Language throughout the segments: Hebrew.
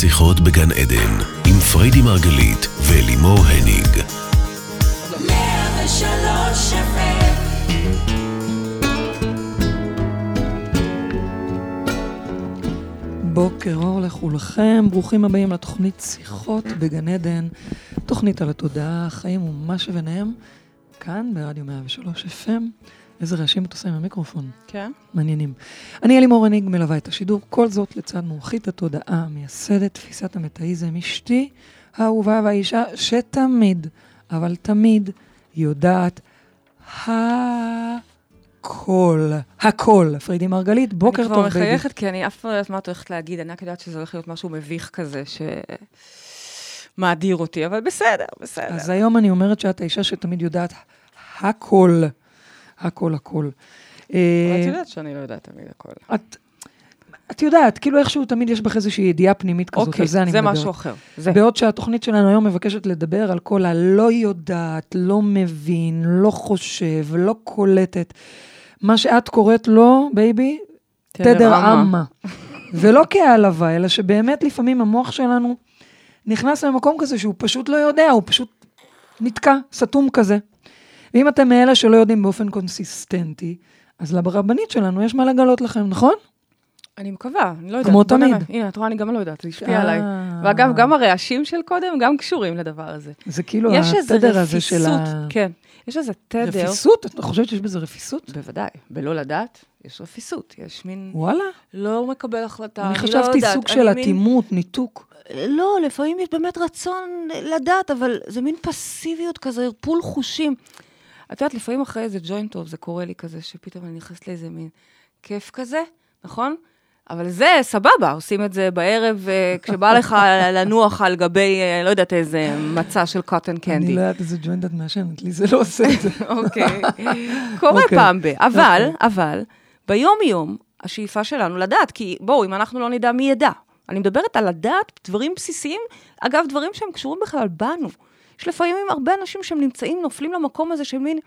שיחות בגן עדן, עם פריידי מרגלית ולימור הניג. בוקר אור לכולכם, ברוכים הבאים לתוכנית שיחות בגן עדן, תוכנית על התודעה, החיים ומה שביניהם, כאן ברדיו 103 FM. איזה רעשים את עושה עם המיקרופון. כן. מעניינים. אני אלימור הניג, מלווה את השידור, כל זאת לצד מומחית התודעה, מייסדת תפיסת המטאיזם, אשתי האהובה והאישה שתמיד, אבל תמיד יודעת הכל, הכל. פרידי מרגלית, בוקר טוב, אני כבר baby. מחייכת, כי אני אף פעם לא יודעת מה את הולכת להגיד, אני רק יודעת שזה הולך להיות משהו מביך כזה, שמאדיר אותי, אבל בסדר, בסדר. אז היום אני אומרת שאת האישה שתמיד יודעת הכל, הכל, הכל. אבל אה, את יודעת שאני לא יודעת תמיד הכל. את, את יודעת, כאילו איכשהו תמיד יש בך איזושהי ידיעה פנימית כזאת, אוקיי, על זה אני זה מדברת. משהו אחר. זה. בעוד שהתוכנית שלנו היום מבקשת לדבר על כל הלא יודעת, לא מבין, לא חושב, לא קולטת. מה שאת קוראת לו, baby, תדר אמבה. ולא כהעלבה, אלא שבאמת לפעמים המוח שלנו נכנס למקום כזה שהוא פשוט לא יודע, הוא פשוט נתקע, סתום כזה. ואם אתם מאלה שלא יודעים באופן קונסיסטנטי, אז לרבנית שלנו יש מה לגלות לכם, נכון? אני מקווה, אני לא יודעת. כמו תמיד. נראה. הנה, את רואה, אני גם לא יודעת, זה השפיע אה. עליי. ואגב, גם הרעשים של קודם גם קשורים לדבר הזה. זה כאילו התדר הזה של ה... כן. יש איזה תדר, רפיסות? את חושבת שיש בזה רפיסות? בוודאי, בלא לדעת, יש רפיסות, יש מין וואלה. לא מקבל החלטה, אני לא חשבתי יודעת, סוג אני של מין- אטימות, ניתוק. לא, לפעמים יש באמת רצון לדעת, אבל זה מין פסיביות כזה, ערפול חושים. את יודעת, לפעמים אחרי איזה ג'וינט טוב, זה קורה לי כזה, שפתאום אני נכנסת לאיזה מין כיף כזה, נכון? אבל זה סבבה, עושים את זה בערב, אה, כשבא לך לנוח על גבי, אה, לא יודעת, איזה מצע של קוטן אני קנדי. לא יודעת איזה ג'וינט את מעשנת, לי זה לא עושה את זה. אוקיי. קורה אוקיי. פעם ב... אבל, אוקיי. אבל, ביום-יום, השאיפה שלנו לדעת, כי בואו, אם אנחנו לא נדע, מי ידע? אני מדברת על לדעת דברים בסיסיים, אגב, דברים שהם קשורים בכלל בנו. יש לפעמים הרבה אנשים שהם נמצאים, נופלים למקום הזה של מין,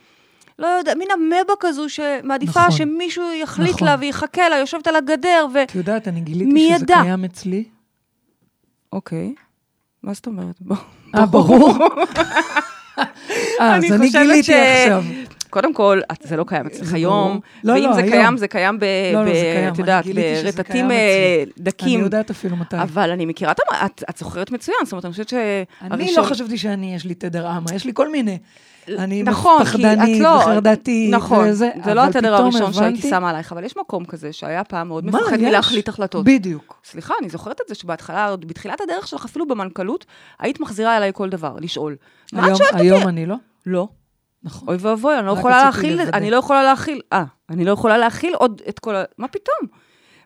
לא יודע, מין אמבה כזו שמעדיפה נכון. שמישהו יחליט נכון. לה ויחכה לה, יושבת על הגדר, ו... את יודעת, אני גיליתי שזה ידע? קיים אצלי. אוקיי. מה זאת אומרת? בוא. אה, ברור. אה, אני אז אני חושבת גיליתי ש- עכשיו. קודם כל, זה לא קיים אצלך היום. לא, ואם לא, זה היום. קיים, זה קיים ב... לא, לא, ב- זה קיים. את אני יודעת, ברטטים אה, אני דקים. יודעת אפילו מתי. אבל אני מכירה את המ... את, את זוכרת מצוין, זאת אומרת, אני חושבת אני שהראשון... לא חשבתי שאני, יש לי תדר עמה, יש לי כל מיני. אני נכון, פחדנית לא... וחרדתית נכון, וזה, זה לא התדר הראשון שהייתי הבנתי- שמה עלייך, אבל יש מקום כזה שהיה פעם מאוד מה, מפחד? מלהחליט החלטות. בדיוק. סליחה, אני זוכרת את זה שבהתחלה, בתחילת הדרך שלך, אפילו במנכ"לות, היית מחזירה אליי כל דבר, לשאול. היום-? היום אני לא. לא. נכון. אוי ואבוי, אני לא יכולה להכיל, לוודא. אני לא יכולה להכיל, אה, אני לא יכולה להכיל עוד את כל ה... מה פתאום?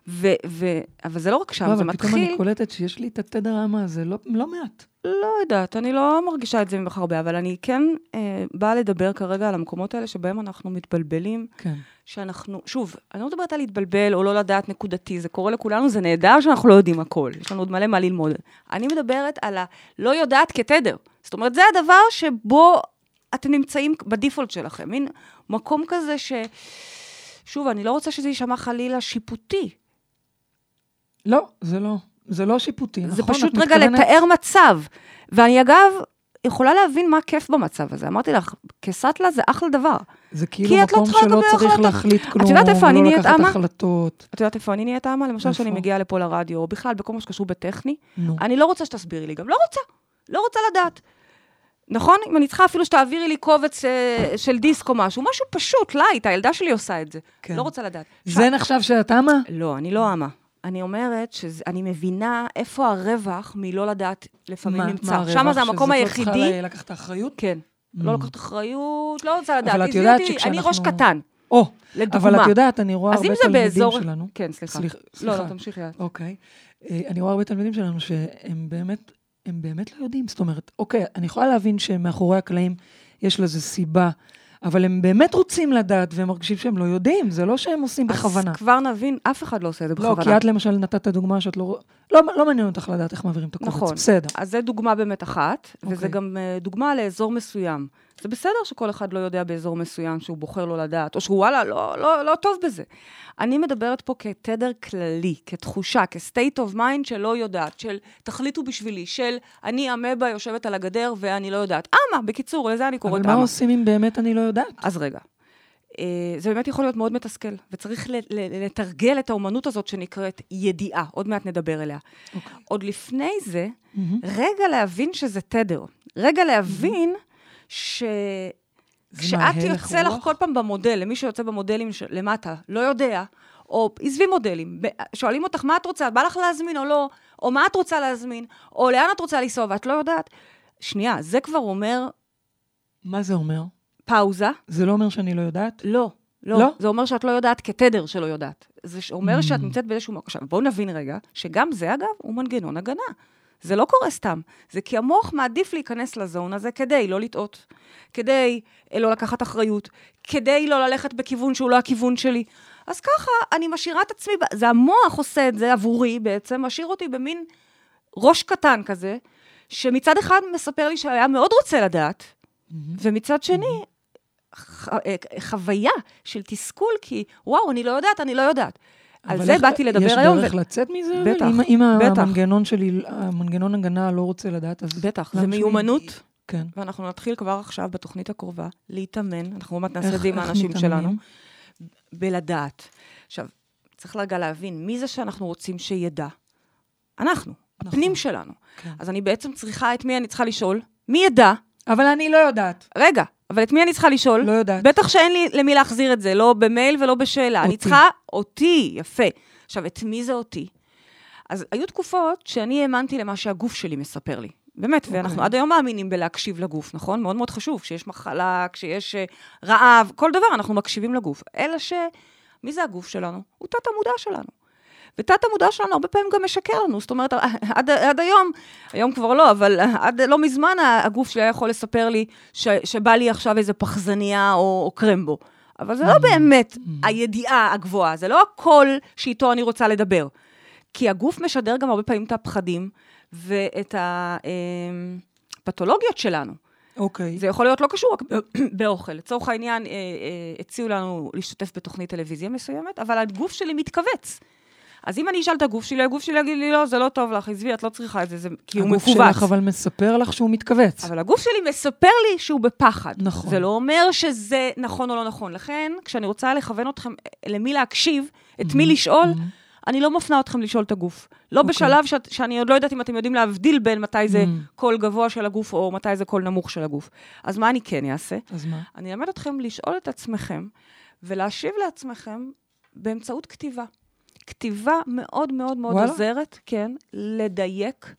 ו... ו... אבל זה לא רק שם, לא, זה אבל פתאום אני מתחיל... קולטת שיש לי את התדר העמה הזה, לא- לא מעט. לא יודעת, אני לא מרגישה את זה ממך הרבה, אבל אני כן אה, באה לדבר כרגע על המקומות האלה שבהם אנחנו מתבלבלים, כן. שאנחנו, שוב, אני לא מדברת על להתבלבל או לא לדעת נקודתי, זה קורה לכולנו, זה נהדר שאנחנו לא יודעים הכל, יש לנו עוד מלא מה ללמוד. אני מדברת על הלא יודעת כתדר. זאת אומרת, זה הדבר שבו אתם נמצאים בדיפולט שלכם, מין מקום כזה ש... שוב, אני לא רוצה שזה יישמע חלילה שיפוטי. לא, זה לא. זה לא שיפוטי, נכון? זה פשוט את רגע מתכוונת- לתאר מצב. ואני אגב, יכולה להבין מה הכיף במצב הזה. אמרתי לך, כסטלה זה אחלה דבר. זה כאילו את לא מקום צריכה שלא צריך החלטה. להחליט כלום, יודעת איפה אני נהיית אמה? את יודעת איפה אני נהיית אמבה? למשל? כשאני מגיעה לפה לרדיו, או בכלל בכל מה שקשור בטכני, נו. אני לא רוצה שתסבירי לי, גם לא רוצה. לא רוצה לדעת. נכון? אם אני צריכה אפילו שתעבירי לי קובץ אה, של דיסק או משהו, משהו פשוט, light, הילדה שלי עושה את זה. כן. לא רוצה לדעת. זה נחשב שאת אמבה? לא, אני לא אמבה. אני אומרת שאני מבינה איפה הרווח מלא לדעת לפעמים מה- נמצא. מה הרווח? שם זה המקום שזאת לא צריכה היחידי. לקחת את האחריות? כן. Mm. לא לקחת אחריות, לא רוצה לדעת. אבל את יודעת שכשאנחנו- אני ראש קטן, או, לדוגמה. אבל את יודעת, אני רואה הרבה תלמידים באזור... שלנו. כן, סליחה. סליח- לא, סליחה. לא, תמשיכי את. אוקיי. אה, אני רואה הרבה תלמידים שלנו שהם באמת, הם באמת לא יודעים. זאת אומרת, אוקיי, אני יכולה להבין שמאחורי הקלעים יש לזה סיבה, אבל הם באמת רוצים לדעת והם מרגישים שהם לא יודעים, זה לא שהם עושים בכוונה. אז כבר נבין, אף אחד לא עושה את זה לא, בכוונה. כי את למשל נתת את הדוגמה שאת לא... לא, לא מעניין אותך לדעת איך מעבירים את הקובץ, נכון. בסדר. אז זו דוגמה באמת אחת, וזה אוקיי. גם אה, דוגמה לאזור מסוים. זה בסדר שכל אחד לא יודע באזור מסוים שהוא בוחר לא לדעת, או שהוא וואלה, לא, לא, לא טוב בזה. אני מדברת פה כתדר כללי, כתחושה, כ-state of mind שלא יודעת, של תחליטו בשבילי, של אני אמבה יושבת על הגדר ואני לא יודעת. אמה, בקיצור, לזה אני קוראת אבל אמה. מה עושים אם באמת אני לא יודעת? אז רגע. אה, זה באמת יכול להיות מאוד מתסכל, וצריך לתרגל את האומנות הזאת שנקראת ידיעה, עוד מעט נדבר עליה. אוקיי. עוד לפני זה, מהמם. רגע להבין שזה תדר. רגע להבין ש... כשאת יוצא לך? כל פעם במודל, למי שיוצא במודלים ש... למטה, לא יודע, או עזבי מודלים, שואלים אותך מה את רוצה, בא לך להזמין או לא, או מה את רוצה להזמין, או לאן את רוצה לנסוע ואת לא יודעת. שנייה, זה כבר אומר מה זה אומר? פאוזה. זה לא אומר שאני לא יודעת? לא, לא. לא? זה אומר שאת לא יודעת כתדר שלא יודעת. זה אומר Mm. שאת נמצאת באיזשהו... מקום. עכשיו, בואו נבין רגע, שגם זה, אגב, הוא מנגנון הגנה. זה לא קורה סתם. זה כי המוח מעדיף להיכנס לזון הזה כדי לא לטעות, כדי אה, לא לקחת אחריות, כדי לא ללכת בכיוון שהוא לא הכיוון שלי. אז ככה, אני משאירה את עצמי, זה המוח עושה את זה עבורי בעצם, משאיר אותי במין ראש קטן כזה, שמצד אחד מספר לי שהיה מאוד רוצה לדעת, ומצד שני, ח- אה, חוויה של תסכול, כי וואו, אני לא יודעת, אני לא יודעת. על אבל זה איך- באתי לדבר היום. יש דרך ו- לצאת מזה? אבל? בטח, אם- אם בטח. המנגנון שלי, המנגנון הגנה לא רוצה לדעת, אז... בטח, זה מיומנות, כן. ואנחנו נתחיל כבר עכשיו בתוכנית הקרובה להתאמן, אנחנו עוד מעט נעשה את זה עם האנשים מתאמנים? שלנו, בלדעת. עכשיו, צריך רגע להבין, מי זה שאנחנו רוצים שידע? אנחנו, נכון. הפנים שלנו. כן. אז אני בעצם צריכה, את מי אני צריכה לשאול? מי ידע? אבל אני לא יודעת. רגע, אבל את מי אני צריכה לשאול? לא יודעת. בטח שאין לי למי להחזיר את זה, לא במייל ולא בשאלה. אני אותי. צריכה אותי, יפה. עכשיו, את מי זה אותי? אז היו תקופות שאני האמנתי למה שהגוף שלי מספר לי. באמת, okay. ואנחנו אוקיי. עד היום מאמינים בלהקשיב לגוף, נכון? מאוד מאוד חשוב. כשיש מחלה, כשיש אה, רעב, כל דבר, אנחנו מקשיבים לגוף. אלא ש... מי זה הגוף שלנו? הוא תת-המודע שלנו. ותת המודע שלנו הרבה פעמים גם משקר לנו, זאת אומרת, עד, עד היום, היום כבר לא, אבל עד לא מזמן הגוף שלי היה יכול לספר לי ש, שבא לי עכשיו איזה פחזניה או, או קרמבו. אבל זה לא באמת הידיעה הגבוהה, זה לא הקול שאיתו אני רוצה לדבר. כי הגוף משדר גם הרבה פעמים את הפחדים ואת הפתולוגיות שלנו. אוקיי. זה יכול להיות לא קשור רק באוכל. לצורך העניין, אה, אה, הציעו לנו להשתתף בתוכנית טלוויזיה מסוימת, אבל הגוף שלי מתכווץ. אז אם אני אשאל את הגוף שלי, הגוף שלי יגיד לי, לא, זה לא טוב לך, עזבי, את לא צריכה את זה, זה כי הוא מכווץ. הגוף שלך אבל מספר לך שהוא מתכווץ. אבל הגוף שלי מספר לי שהוא בפחד. נכון. זה לא אומר שזה נכון או לא נכון. לכן, כשאני רוצה לכוון אתכם אה, למי להקשיב, את מי לשאול, אני לא מפנה אתכם לשאול את הגוף. לא אוקיי. בשלב שאת- שאני עוד לא יודעת אם אתם יודעים להבדיל בין מתי זה Mm. קול גבוה של הגוף או מתי זה קול נמוך של הגוף. אז מה אני כן אעשה? אז מה? אני אלמד אתכם לשאול את עצמכם ולהשיב לעצמכם באמצעות כתיבה. כתיבה מאוד מאוד מאוד וואלה? עוזרת, כן, לדייק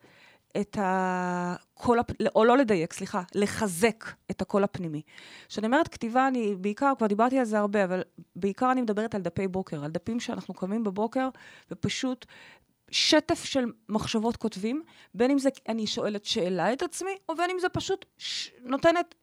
את הקול, הפ... או לא לדייק, סליחה, לחזק את הקול הפנימי. כשאני אומרת כתיבה, אני בעיקר, כבר דיברתי על זה הרבה, אבל בעיקר אני מדברת על דפי בוקר, על דפים שאנחנו קמים בבוקר ופשוט שטף של מחשבות כותבים, בין אם זה אני שואלת שאלה את עצמי, או בין אם זה פשוט ש... נותנת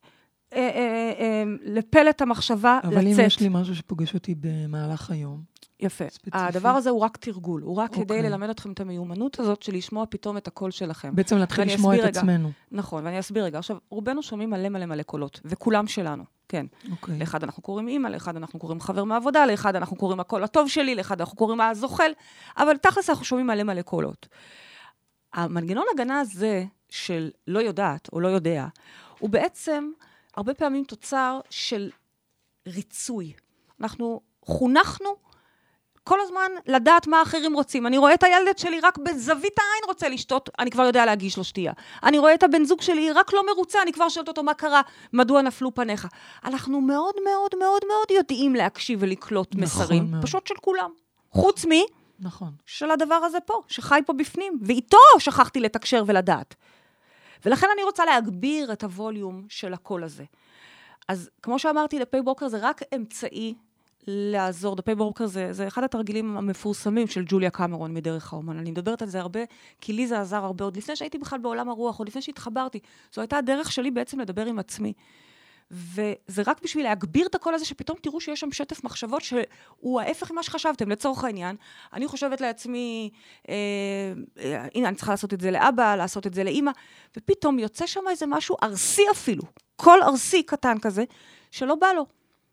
אה, אה, אה, לפלט המחשבה אבל לצאת. אם יש לי משהו שפוגש אותי במהלך היום, יפה. ספציפי. הדבר הזה הוא רק תרגול, הוא רק כדי אוקיי. ללמד אתכם את המיומנות הזאת של לשמוע פתאום את הקול שלכם. בעצם להתחיל לשמוע את רגע. עצמנו. נכון, ואני אסביר רגע. עכשיו, רובנו שומעים מלא מלא מלא קולות, וכולם שלנו, כן. אוקיי. לאחד אנחנו קוראים אימא, לאחד אנחנו קוראים חבר מעבודה, לאחד אנחנו קוראים הקול הטוב שלי, לאחד אנחנו קוראים הזוחל, אבל תכלס אנחנו שומעים מלא מלא קולות. המנגנון הגנה הזה של לא יודעת או לא יודע, הוא בעצם הרבה פעמים תוצר של ריצוי. אנחנו חונכנו כל הזמן לדעת מה האחרים רוצים. אני רואה את הילד שלי רק בזווית העין רוצה לשתות, אני כבר יודע להגיש לו שתייה. אני רואה את הבן זוג שלי רק לא מרוצה, אני כבר שואלת אותו מה קרה, מדוע נפלו פניך. אנחנו מאוד מאוד מאוד מאוד יודעים להקשיב ולקלוט נכון מסרים, מאוד. פשוט של כולם. חוץ מי נכון. של הדבר הזה פה, שחי פה בפנים, ואיתו שכחתי לתקשר ולדעת. ולכן אני רוצה להגביר את הווליום של הקול הזה. אז כמו שאמרתי, דפי בוקר זה רק אמצעי לעזור. דפי בוקר זה, זה אחד התרגילים המפורסמים של ג'וליה קמרון מדרך האומן. אני מדברת על זה הרבה, כי לי זה עזר הרבה, עוד לפני שהייתי בכלל בעולם הרוח, עוד לפני שהתחברתי. זו הייתה הדרך שלי בעצם לדבר עם עצמי. וזה רק בשביל להגביר את הקול הזה, שפתאום תראו שיש שם שטף מחשבות שהוא ההפך ממה שחשבתם. לצורך העניין, אני חושבת לעצמי, אה, אה, הנה, אני צריכה לעשות את זה לאבא, לעשות את זה לאימא, ופתאום יוצא שם איזה משהו ארסי אפילו, קול ארסי קטן כזה, שלא בא לו.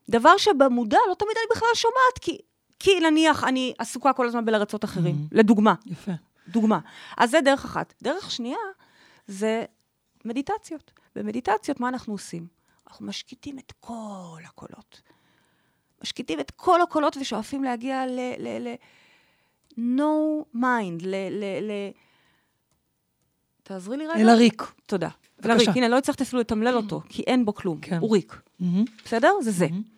דבר שבמודע לא תמיד אני בכלל שומעת, כי, כי נניח אני עסוקה כל הזמן בלרצות אחרים, mm-hmm. לדוגמה. יפה. דוגמה. אז זה דרך אחת. דרך שנייה זה מדיטציות. במדיטציות, מה אנחנו עושים? אנחנו משקיטים את כל הקולות. משקיטים את כל הקולות ושואפים להגיע ל... ל, ל no mind, ל... ל, ל תעזרי לי רגע. אל הריק. תודה. אל הריק, הנה, לא הצלחת אפילו לתמלל אותו, כי אין בו כלום. כן. הוא ריק. Mm-hmm. בסדר? זה זה. Mm-hmm.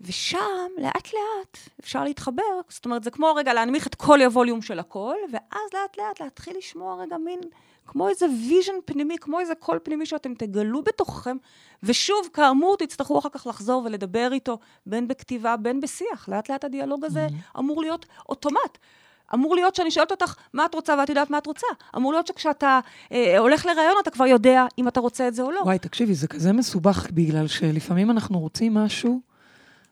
ושם, לאט-לאט, אפשר להתחבר. זאת אומרת, זה כמו רגע להנמיך את כל הווליום של הקול, ואז לאט-לאט להתחיל לשמוע רגע מין, כמו איזה vision פנימי, כמו איזה קול פנימי שאתם תגלו בתוככם, ושוב, כאמור, תצטרכו אחר כך לחזור ולדבר איתו, בין בכתיבה, בין בשיח. לאט-לאט הדיאלוג הזה. אמור להיות אוטומט. אמור להיות שאני שואלת אותך מה את רוצה ואת יודעת מה את רוצה. אמור להיות שכשאתה אה, הולך לראיון אתה כבר יודע אם אתה רוצה את זה או לא. וואי, תקשיבי, זה כזה מסובך, בגלל שלפעמים אנחנו רוצים משהו,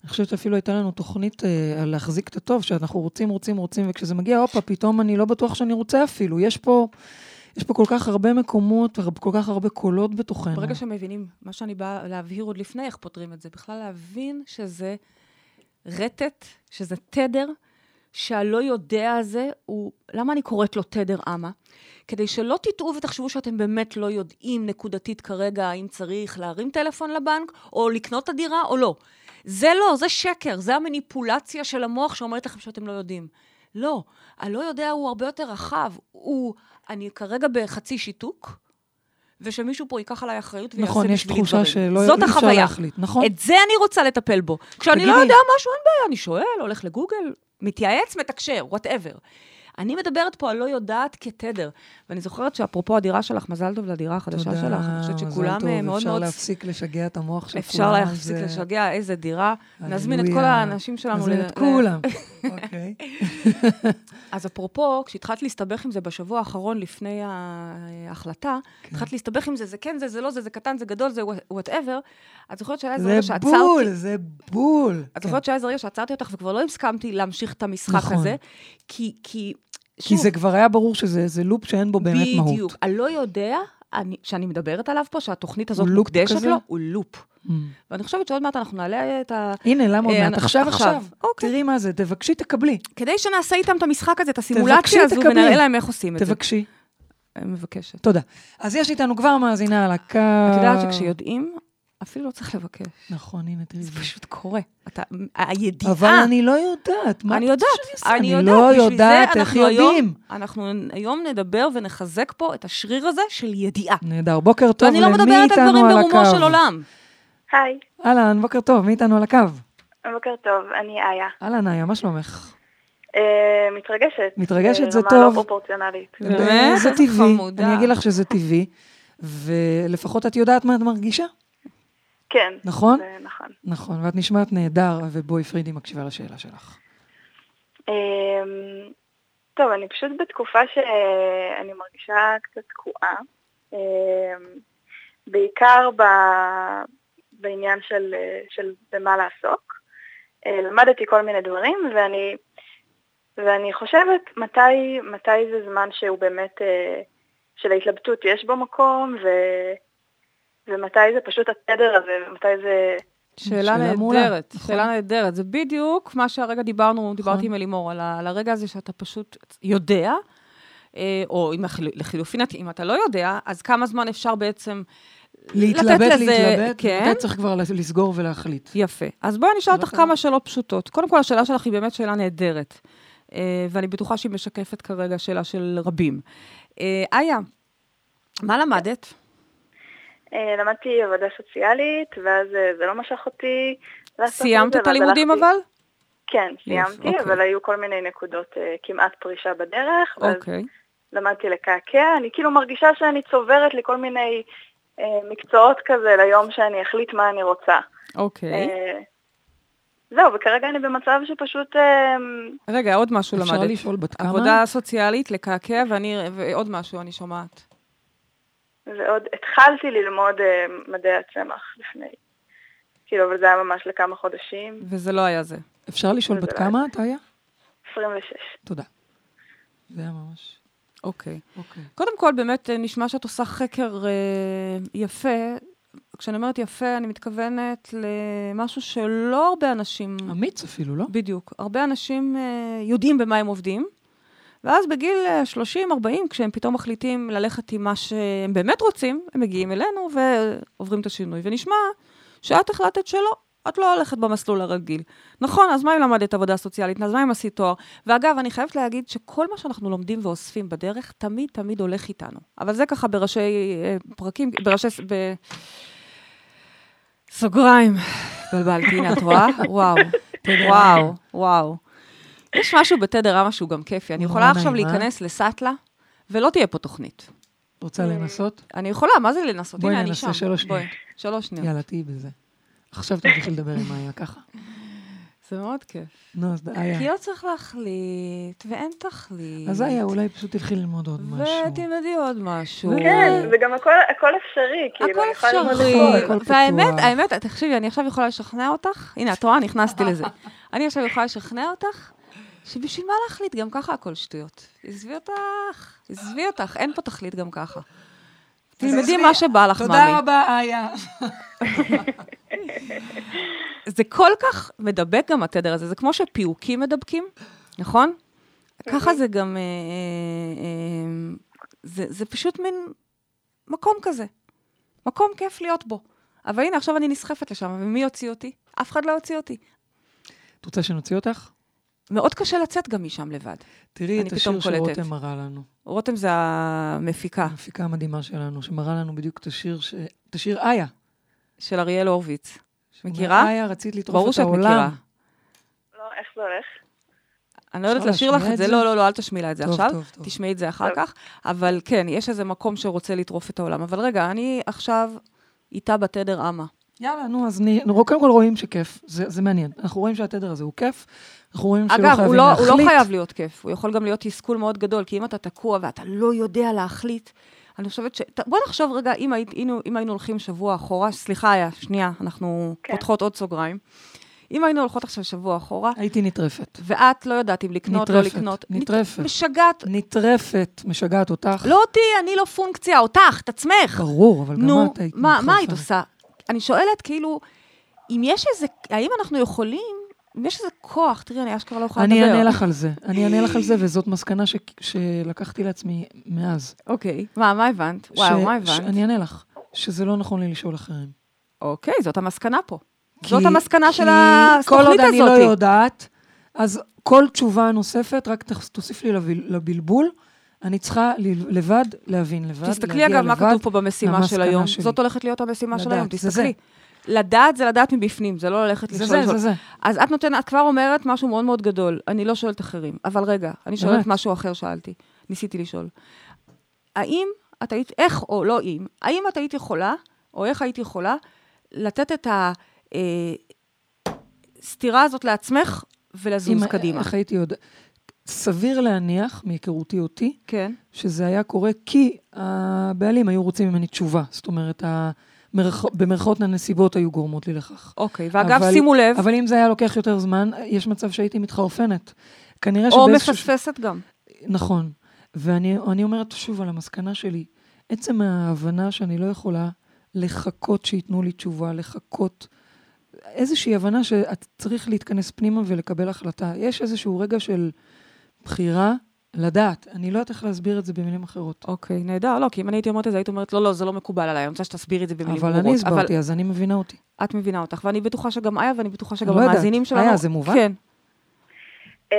אני חושבת שאפילו הייתה לנו תוכנית אה, על להחזיק את הטוב, שאנחנו רוצים, רוצים, רוצים, וכשזה מגיע, הופה, פתאום אני לא בטוח שאני רוצה אפילו. יש פה, יש פה כל כך הרבה מקומות, וכל כך הרבה קולות בתוכנו. ברגע שמבינים, מה שאני באה להבהיר עוד לפני איך פותרים את זה, בכלל להבין שזה רטט, שזה תדר, שהלא יודע הזה הוא, למה אני קוראת לו תדר אמה? כדי שלא תטעו ותחשבו שאתם באמת לא יודעים נקודתית כרגע האם צריך להרים טלפון לבנק, או לקנות את הדירה או לא. זה לא, זה שקר, זה המניפולציה של המוח שאומרת לכם שאתם לא יודעים. לא, הלא יודע הוא הרבה יותר רחב. הוא, אני כרגע בחצי שיתוק, ושמישהו פה ייקח עליי אחריות ויעשה נכון, בשבילי יש דברים. תחושה שלא זאת החוויה. להחליט, נכון. את זה אני רוצה לטפל בו. כשאני לא יודע משהו, אין בעיה, אני שואל, הולך לגוגל, מתייעץ, מתקשר, whatever. אני מדברת פה על לא יודעת כתדר. ואני זוכרת שאפרופו הדירה שלך, מזל טוב לדירה החדשה תודה, שלך. אני חושבת שכולם טוב, אה, מאוד אפשר מאוד... להפסיק לשגע את המוח של אפשר כולם. להפסיק זה- לשגע, איזה דירה. נזמין את כל. האנשים שלנו. נזמין ל- את ל- כולם. אוקיי. אז אפרופו, כשהתחלת להסתבך עם זה בשבוע האחרון לפני ההחלטה, התחלת להסתבך עם זה, זה כן, זה, זה לא, זה, זה קטן, זה גדול, זה whatever, את זוכרת שהיה איזה זה רגע שעצרתי... בול, זה בול. את כן. זוכרת שהיה איזה רגע שעצרתי אותך וכבר לא הסכמתי להמשיך את המשחק נכון. הזה, כי, כי, כי זה כבר היה ברור שזה זה לופ שאין בו באמת מהות. בדיוק. הלא יודע, אני, שאני מדברת עליו פה, שהתוכנית הזאת מוקדשת? לו, הוא לופ. Mm. ואני חושבת שעוד מעט אנחנו נעלה את ה... הנה, למה עוד אה, מעט? עכשיו, עכשיו. אוקיי. תראי מה זה, תבקשי, תקבלי. כדי שנעשה איתם את המשחק הזה, את תבקשי, הסימולציה הזו. ונראה להם איך עושים את זה. תבקשי. אני מבקשת. תודה. אז יש איתנו כבר מאזינה על הקו. את יודעת שכשיודעים, אפילו לא צריך לבקש. נכון, הנה, תראי. זה פשוט קורה. אתה, הידיעה... אבל אני לא יודעת. מה אני יודעת, אני? יודעת, אני לא יודעת איך יודעים. אנחנו היום נדבר ונחזק פה את השריר הזה של ידיעה. נהדר. בוקר טוב, ואני לא למי מדברת על איתנו דברים על ברומו של הקו? עולם. היי, אהלן, בוקר טוב, מי איתנו על הקו? בוקר טוב, אני איה. אהלן, איה, מה שלומך? אה, מתרגשת. מתרגשת, זה ברמה טוב. לא פרופורציונלית. באמת? זה טבעי. אני אגיד לך שזה טבעי, ולפחות את יודעת מה את מרגישה. כן. נכון? זה נכון. נכון, ואת נשמעת נהדר, ובואי פרידי מקשיבה לשאלה שלך. אה, טוב, אני פשוט בתקופה שאני מרגישה קצת תקועה. אה, בעיקר ב... בעניין של, של במה לעסוק. אה, למדתי כל מיני דברים, ואני, ואני חושבת מתי, מתי זה זמן שהוא באמת, אה, של ההתלבטות יש בו מקום, ו, ומתי זה פשוט התדר הזה, ומתי זה... שאלה נהדרת, נכון. שאלה נהדרת. זה בדיוק מה שהרגע דיברנו, דיברתי עם אלימור, על הרגע הזה שאתה פשוט יודע, אה, או לחילופין, אם אתה לא יודע, אז כמה זמן אפשר בעצם להתלבט, לתת לזה... להתלבט, כן, מתי צריך כבר לסגור ולהחליט. יפה. אז בואי אני אשאל אותך בבקשה. כמה שאלות פשוטות. קודם כל, השאלה שלך היא באמת שאלה נהדרת, אה, ואני בטוחה שהיא משקפת כרגע שאלה של רבים. אה, איה, מה למדת? אה, למדתי עבודה סוציאלית, ואז אה, זה לא משך אותי לעשות סיימת זה, את הלימודים אבל? כן, סיימתי, אוקיי. אבל היו כל מיני נקודות אה, כמעט פרישה בדרך, ואז אוקיי. למדתי לקעקע. אני כאילו מרגישה שאני צוברת לי כל מיני אה, מקצועות כזה ליום שאני אחליט מה אני רוצה. אוקיי. אה, זהו, וכרגע אני במצב שפשוט... אה, רגע, עוד משהו אפשר למדת. לשאול בת כמה? עבודה סוציאלית, לקעקע, ואני, ועוד משהו אני שומעת. ועוד התחלתי ללמוד אה, מדעי הצמח לפני כאילו, אבל זה היה ממש לכמה חודשים, וזה לא היה זה. אפשר לשאול בת זה כמה את היה? 26. תודה. זה היה ממש... אוקיי. אוקיי. קודם כל, באמת אה, נשמע שאת עושה חקר אה, יפה. כשאני אומרת יפה, אני מתכוונת למשהו שלא הרבה אנשים... אמיץ אפילו, לא? בדיוק. הרבה אנשים אה, יודעים במה הם עובדים, ואז בגיל אה, 30-40, כשהם פתאום מחליטים ללכת עם מה שהם באמת רוצים, הם מגיעים אלינו ועוברים את השינוי. ונשמע שאת החלטת שלא, את לא הולכת במסלול הרגיל. נכון, אז מה אם למדת עבודה סוציאלית? אז מה אם עשית תואר? ואגב, אני חייבת להגיד שכל מה שאנחנו לומדים ואוספים בדרך, תמיד תמיד הולך איתנו. אבל זה ככה בראשי אה, פרקים, בראשי... ב... סוגריים. התבלבלתי, הנה, את רואה? וואו. וואו, וואו. יש משהו בתדר רמה שהוא גם כיפי. אני יכולה עכשיו אה? להיכנס לסאטלה, ולא תהיה פה תוכנית. רוצה לנסות? אני יכולה, מה זה לנסות? בואי הנה, אני ננסה שם. שלוש בואי, שניות. שלוש שניות. יאללה, תהיי בזה. עכשיו תמשיכי לדבר עם מאיה ככה. זה מאוד כיף. נו, אז כי איה. לא צריך להחליט, ואין תכלית. אז איה, אולי פשוט תלכי ללמוד עוד משהו. ותלמדי עוד משהו. כן, וגם הכל, הכל אפשרי, כאילו, הכל אני יכולה ללמוד אפשרי. הכל. הכל והאמת. האמת, תקשיבי, אני עכשיו יכולה לשכנע אותך, הנה, את רואה, נכנסתי לזה. אני עכשיו יכולה לשכנע אותך, שבשביל מה להחליט? גם ככה הכל שטויות. עזבי אותך, עזבי אותך, אין פה תכלית גם ככה. תלמדי. מה שבא לך, מאמי. תודה רבה, איה. זה כל כך מדבק גם התדר הזה, זה כמו שפיוקים מדבקים, נכון? ככה זה גם, אה, אה, אה, זה, זה פשוט מין מקום כזה. מקום כיף להיות בו. אבל הנה, עכשיו אני נסחפת לשם, ומי יוציא אותי? אף אחד לא יוציא אותי. את רוצה שנוציא אותך? מאוד קשה לצאת גם משם לבד. תראי את השיר קולטת. שרותם מראה לנו. רותם זה המפיקה המפיקה המדהימה שלנו, שמראה לנו בדיוק את השיר, ש... את השיר איה. של אריאל הורוביץ. מכירה? איה, רצית לטרוף ברור את שאת העולם. מכירה. לא, איך זה הולך? אני לא יודעת לשיר לך את זה? לא, לא, לא, אל תשמיעי לה את זה טוב, עכשיו. טוב, טוב. תשמעי את זה אחר. כך. אבל כן, יש איזה מקום שרוצה לטרוף את העולם. אבל רגע, אני עכשיו איתה בתדר אמה. יאללה, נו, אז. נו, קודם כל רואים שכיף, זה, זה מעניין. אנחנו רואים שהתדר הזה הוא כיף, אנחנו רואים שלא אגב, חייבים הוא לא, הוא להחליט. לא חייב להיות כיף, הוא יכול גם להיות תסכול מאוד גדול, כי אם אתה תקוע ואתה לא יודע להחליט, אני חושבת ש... בוא נחשוב רגע, אם, היית, היינו, אם היינו הולכים שבוע אחורה, סליחה, היה, שנייה, אנחנו כן. פותחות עוד סוגריים. אם היינו הולכות עכשיו שבוע אחורה, הייתי נטרפת. ואת לא יודעת אם לקנות, לא נטרפת, לקנות, נטרפת. מת- משגעת, נטרפת, משגעת אותך. לא אותי, אני לא פונקציה, אותך, את עצמך. ברור, אבל גם נו, את היית מה, מה היית. עושה? אני שואלת, כאילו, אם יש איזה, האם אנחנו יכולים, אם יש איזה כוח, תראי, אני אשכרה לא יכולה לדבר. אני אענה לך על זה, אני אענה לך על זה, וזאת מסקנה ש... שלקחתי לעצמי מאז. אוקיי, מה, מה הבנת? וואו, ש- מה הבנת? אני אענה לך, שזה לא נכון לי לשאול אחרים. אוקיי, זאת המסקנה פה. כי- זאת המסקנה של כי התוכנית כל עוד אני לא הזאת. יודעת, אז כל תשובה נוספת, רק תוסיף לי לביל- לבלבול, אני צריכה לבד להבין, לבד, תסתכלי אגב מה כתוב פה במשימה של היום. שלי. זאת הולכת להיות המשימה של לדעת, היום, זה תסתכלי. לדעת זה לדעת מבפנים, זה לא ללכת זה לשאול. זה, זה זה. אז את נותנת, את כבר אומרת משהו מאוד מאוד גדול. אני לא שואלת אחרים. אבל רגע, אני שואלת באמת? משהו אחר שאלתי. ניסיתי לשאול. האם את היית, איך או לא אם, האם את היית יכולה, או איך היית יכולה, לתת את הסתירה הזאת לעצמך ולזוז קדימה? איך הייתי יודע... סביר להניח, מהיכרותי אותי, כן. שזה היה קורה כי הבעלים היו רוצים ממני תשובה. זאת אומרת, המרכ... במרכאות הנסיבות היו גורמות לי לכך. אוקיי, ואגב, אבל- שימו לב, אבל אם זה היה לוקח יותר זמן, יש מצב שהייתי מתחרפנת. כנראה או שבאיזשהו... מפספסת גם. נכון. ואני אני אומרת שוב על המסקנה שלי, עצם ההבנה שאני לא יכולה לחכות שייתנו לי תשובה, לחכות, איזושהי הבנה שאת צריך להתכנס פנימה ולקבל החלטה. יש איזשהו רגע של בחירה לדעת. אני לא יודעת איך להסביר את זה במילים אחרות. אוקיי, נהדר. לא, כי אם אני הייתי אומרת את זה, היית אומרת, לא, לא, זה לא מקובל עליי, אני רוצה שתסבירי את זה במילים אבל ברורות. אני הסברתי, אז אני מבינה אותי. אבל את מבינה אותך, ואני בטוחה שגם איה, ואני בטוחה שגם לא יודעת. המאזינים שלנו... איה, זה מובן? כן. אמ,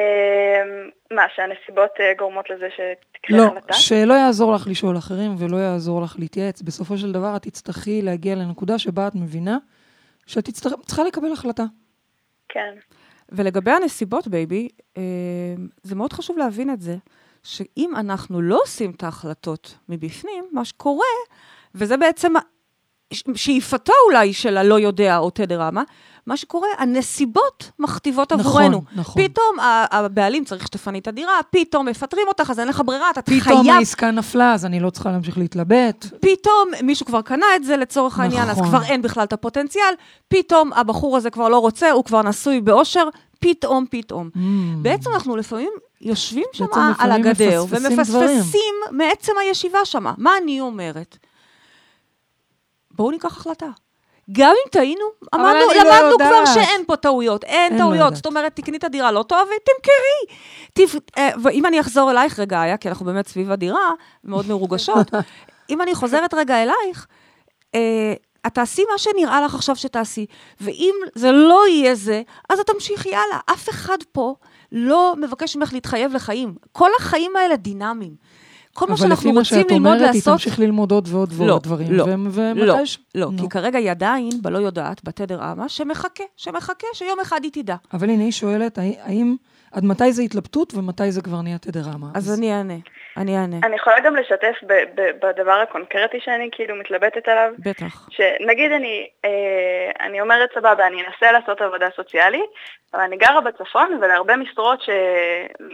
מה, שהנסיבות אה, גורמות לזה שתקרה לא, החלטה? שלא יעזור לך לשאול אחרים ולא יעזור לך להתייעץ. בסופו של דבר את תצטרכי להגיע לנקודה שבה את מבינה שאת תצטרכ... צריכה לקבל החלטה. כן. ולגבי הנסיבות, baby, אה, זה מאוד חשוב להבין את זה, שאם אנחנו לא עושים את ההחלטות מבפנים, מה שקורה, וזה בעצם שאיפתו אולי של הלא יודע או תדר אמה, מה שקורה, הנסיבות מכתיבות נכון, עבורנו. נכון. פתאום ה- הבעלים צריך שתפני את הדירה, פתאום מפטרים אותך, אז אין לך ברירה, אתה פתאום חייב העסקה נפלה, אז אני לא צריכה להמשיך להתלבט. פתאום מישהו כבר קנה את זה לצורך העניין, אז נכון. כבר אין בכלל את הפוטנציאל, פתאום הבחור הזה כבר לא רוצה, הוא כבר נשוי באושר, פתאום, פתאום. Mm. בעצם אנחנו לפעמים יושבים שם על הגדר, מפספסים ומפספסים מעצם הישיבה שם. מה אני אומרת? בואו ניקח החלטה. גם אם טעינו, אמרנו, לא למדנו יודעת. כבר שאין פה טעויות, אין אין, לא טעויות. יודעת. זאת אומרת, תקני את הדירה לא טוב ותמכרי. תפ... אה, ואם אני אחזור אלייך רגע, היה, כי אנחנו באמת סביב הדירה, מאוד מרוגשות, אם אני חוזרת רגע אלייך, אה, את תעשי מה שנראה לך עכשיו שתעשי, ואם זה לא יהיה זה, אז את תמשיכי הלאה. אף אחד פה לא מבקש ממך להתחייב לחיים. כל החיים האלה דינמיים. כל מה אבל שאנחנו לפי מה רוצים שאת ללמוד אומרת, היא לעשות... תמשיך ללמוד עוד ועוד ועוד לא, דברים. לא, ומתי לא, ש- לא, נו. כי כרגע היא עדיין בלא יודעת, בתדר אמה, שמחכה, שמחכה, שיום אחד היא תדע. אבל הנה, היא שואלת, האם, עד מתי זה התלבטות ומתי זה כבר נהיה תדרמה? אז אני אענה, אני אענה. אני יכולה גם לשתף ב- ב- בדבר הקונקרטי שאני כאילו מתלבטת עליו. בטח. שנגיד אני, אה, אני אומרת סבבה, אני אנסה לעשות עבודה סוציאלית, אבל אני גרה בצפון ולהרבה משרות,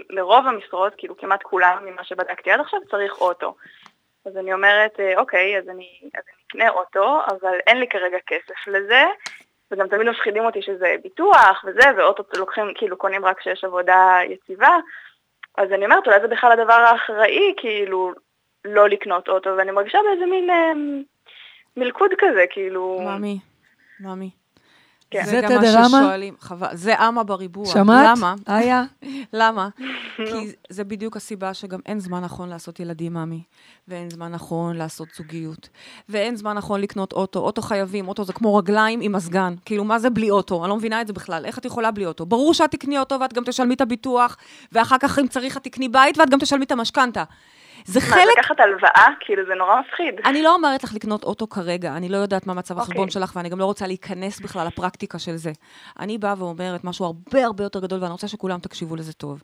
לרוב המשרות, כאילו כמעט כולם ממה שבדקתי עד עכשיו, צריך אוטו. אז אני אומרת, אה, אוקיי, אז אני, אז אני אקנה אוטו, אבל אין לי כרגע כסף לזה, וגם תמיד מפחידים אותי שזה ביטוח וזה, ואוטו לוקחים, כאילו קונים רק כשיש עבודה יציבה. אז אני אומרת, אולי זה בכלל הדבר האחראי, כאילו, לא לקנות אוטו, ואני מרגישה באיזה מין אה, מלכוד כזה, כאילו... מאמי, מאמי. כן. זה גם תדר מה אמה? ששואלים, חבל, זה אמה בריבוע. שמעת? למה? איה? למה? כי זה בדיוק הסיבה שגם אין זמן נכון לעשות ילדים, מאמי. ואין זמן נכון לעשות זוגיות. ואין זמן נכון לקנות אוטו. אוטו חייבים, אוטו זה כמו רגליים עם מזגן. כאילו, מה זה בלי אוטו? אני לא מבינה את זה בכלל. איך את יכולה בלי אוטו? ברור שאת תקני אוטו ואת גם תשלמי את הביטוח, ואחר כך, אם צריך, את תקני בית ואת גם תשלמי את המשכנתה. זה מה, חלק לקחת הלוואה? כאילו, זה נורא מפחיד. אני לא אומרת לך לקנות אוטו כרגע, אני לא יודעת מה מצב החשבון אוקיי. שלך, ואני גם לא רוצה להיכנס בכלל לפרקטיקה של זה. אני באה ואומרת משהו הרבה הרבה יותר גדול, ואני רוצה שכולם תקשיבו לזה טוב.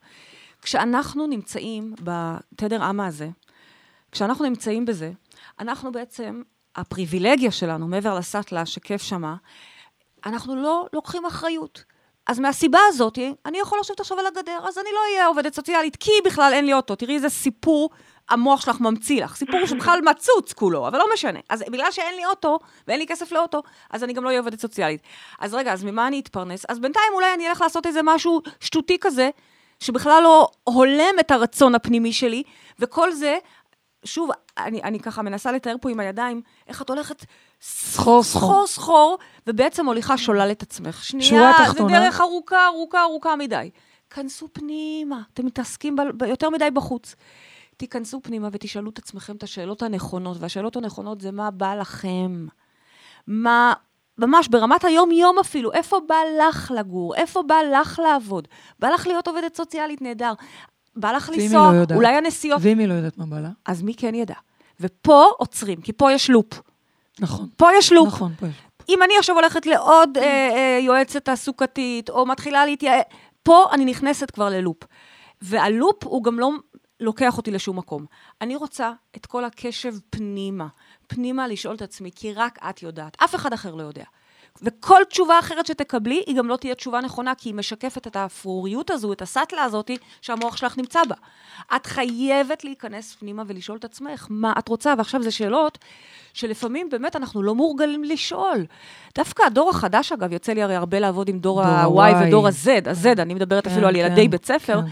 כשאנחנו נמצאים בתדר אמה הזה, כשאנחנו נמצאים בזה, אנחנו בעצם, הפריבילגיה שלנו, מעבר לסאטלה שכיף שמה, אנחנו לא לוקחים אחריות. אז מהסיבה הזאת, אני יכול לשבת עכשיו על הגדר, אז אני לא אהיה עובדת סוציאלית, כי בכלל אין לי אוטו. תראי איזה סיפור המוח שלך ממציא לך. סיפור שבכלל מצוץ כולו, אבל לא משנה. אז בגלל שאין לי אוטו, ואין לי כסף לאוטו, אז אני גם לא אהיה עובדת סוציאלית. אז רגע, אז ממה אני אתפרנס? אז בינתיים אולי אני אלך לעשות איזה משהו שטותי כזה, שבכלל לא הולם את הרצון הפנימי שלי, וכל זה, שוב, אני, אני ככה מנסה לתאר פה עם הידיים, איך את הולכת סחור, סחור. סחור, ובעצם מוליכה שולל את עצמך. שנייה, זה. דרך ארוכה, ארוכה, ארוכה מדי. כנסו פנימה, אתם מתעסקים ב, ב, יותר מדי בחוץ. תיכנסו פנימה ותשאלו את עצמכם את השאלות הנכונות, והשאלות הנכונות זה מה בא לכם. מה, ממש ברמת היום-יום אפילו, איפה בא לך לגור? איפה בא לך לעבוד? בא לך להיות עובדת סוציאלית, נהדר. בא לך לנסוע, לא יודעת? אולי הנסיעות, ואם היא לא יודעת מה בא לה? אז מי כן ידע? ופה עוצרים, כי פה יש לופ. נכון. פה יש לופ. נכון, פה יש. אם אני עכשיו הולכת לעוד אה, אה, יועצת תעסוקתית, או מתחילה להתייעץ, פה אני נכנסת כבר ללופ. והלופ הוא גם לא לוקח אותי לשום מקום. אני רוצה את כל הקשב פנימה, פנימה לשאול את עצמי, כי רק את יודעת, אף אחד אחר לא יודע. וכל תשובה אחרת שתקבלי, היא גם לא תהיה תשובה נכונה, כי היא משקפת את האפרוריות הזו, את הסאטלה הזאתי, שהמוח שלך נמצא בה. את חייבת להיכנס פנימה ולשאול את עצמך מה את רוצה, ועכשיו זה שאלות שלפעמים באמת אנחנו לא מורגלים לשאול. דווקא הדור החדש, אגב, יוצא לי הרי הרבה לעבוד עם דור ה-Y. ודור ה-Z, ה-Z, אני מדברת כן, אפילו על כן, ילדי בית ספר. כן.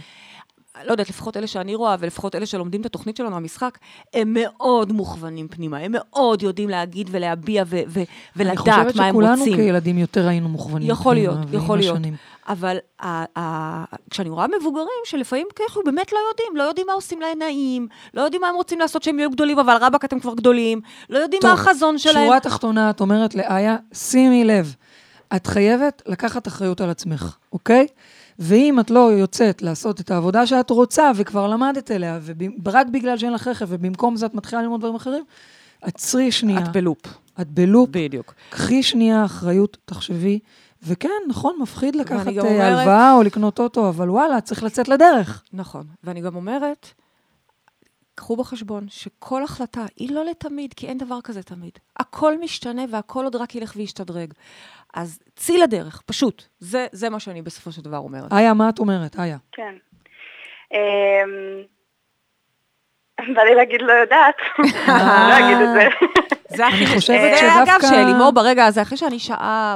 לא יודעת, לפחות אלה שאני רואה, ולפחות אלה שלומדים את התוכנית שלנו, המשחק, הם מאוד מוכוונים פנימה, הם מאוד יודעים להגיד ולהביע ו- ו- ולדעת מה הם אני חושבת רוצים. שכולנו כילדים יותר היינו מוכוונים. יכול פנימה, להיות, יכול להיות. השנים. אבל ה- ה- כשאני רואה מבוגרים שלפעמים ככה באמת לא יודעים, לא יודעים מה עושים להם נעים, לא יודעים מה הם רוצים לעשות שהם יהיו גדולים, אבל רבאק אתם כבר גדולים, לא יודעים מה החזון שלהם. שורה תחתונה, את אומרת לאיה, שימי לב, את חייבת לקחת אחריות על עצמך, אוקיי? ואם את לא יוצאת לעשות את העבודה שאת רוצה וכבר למדת אליה, ורק בגלל שאין לך רכב, ובמקום זה את מתחילה ללמוד דברים אחרים, עצרי שנייה. את בלופ. את בלופ. בדיוק. קחי שנייה אחריות, תחשבי. וכן, נכון, מפחיד לקחת אה, אומרת- הלוואה או לקנות אוטו, אבל וואלה, צריך לצאת לדרך. נכון. ואני גם אומרת, קחו בחשבון שכל החלטה היא לא לתמיד, כי אין דבר כזה תמיד. הכל משתנה והכל עוד רק ילך וישתדרג. אז צאי לדרך, פשוט. זה, זה מה שאני בסופו של דבר אומרת. איה, מה את אומרת? איה. כן. אמ, בא לי להגיד לא יודעת. לא אגיד את זה. זה הכי... אני חושבת זה שדווקא- אגב שלימור ברגע הזה, אחרי שאני שעה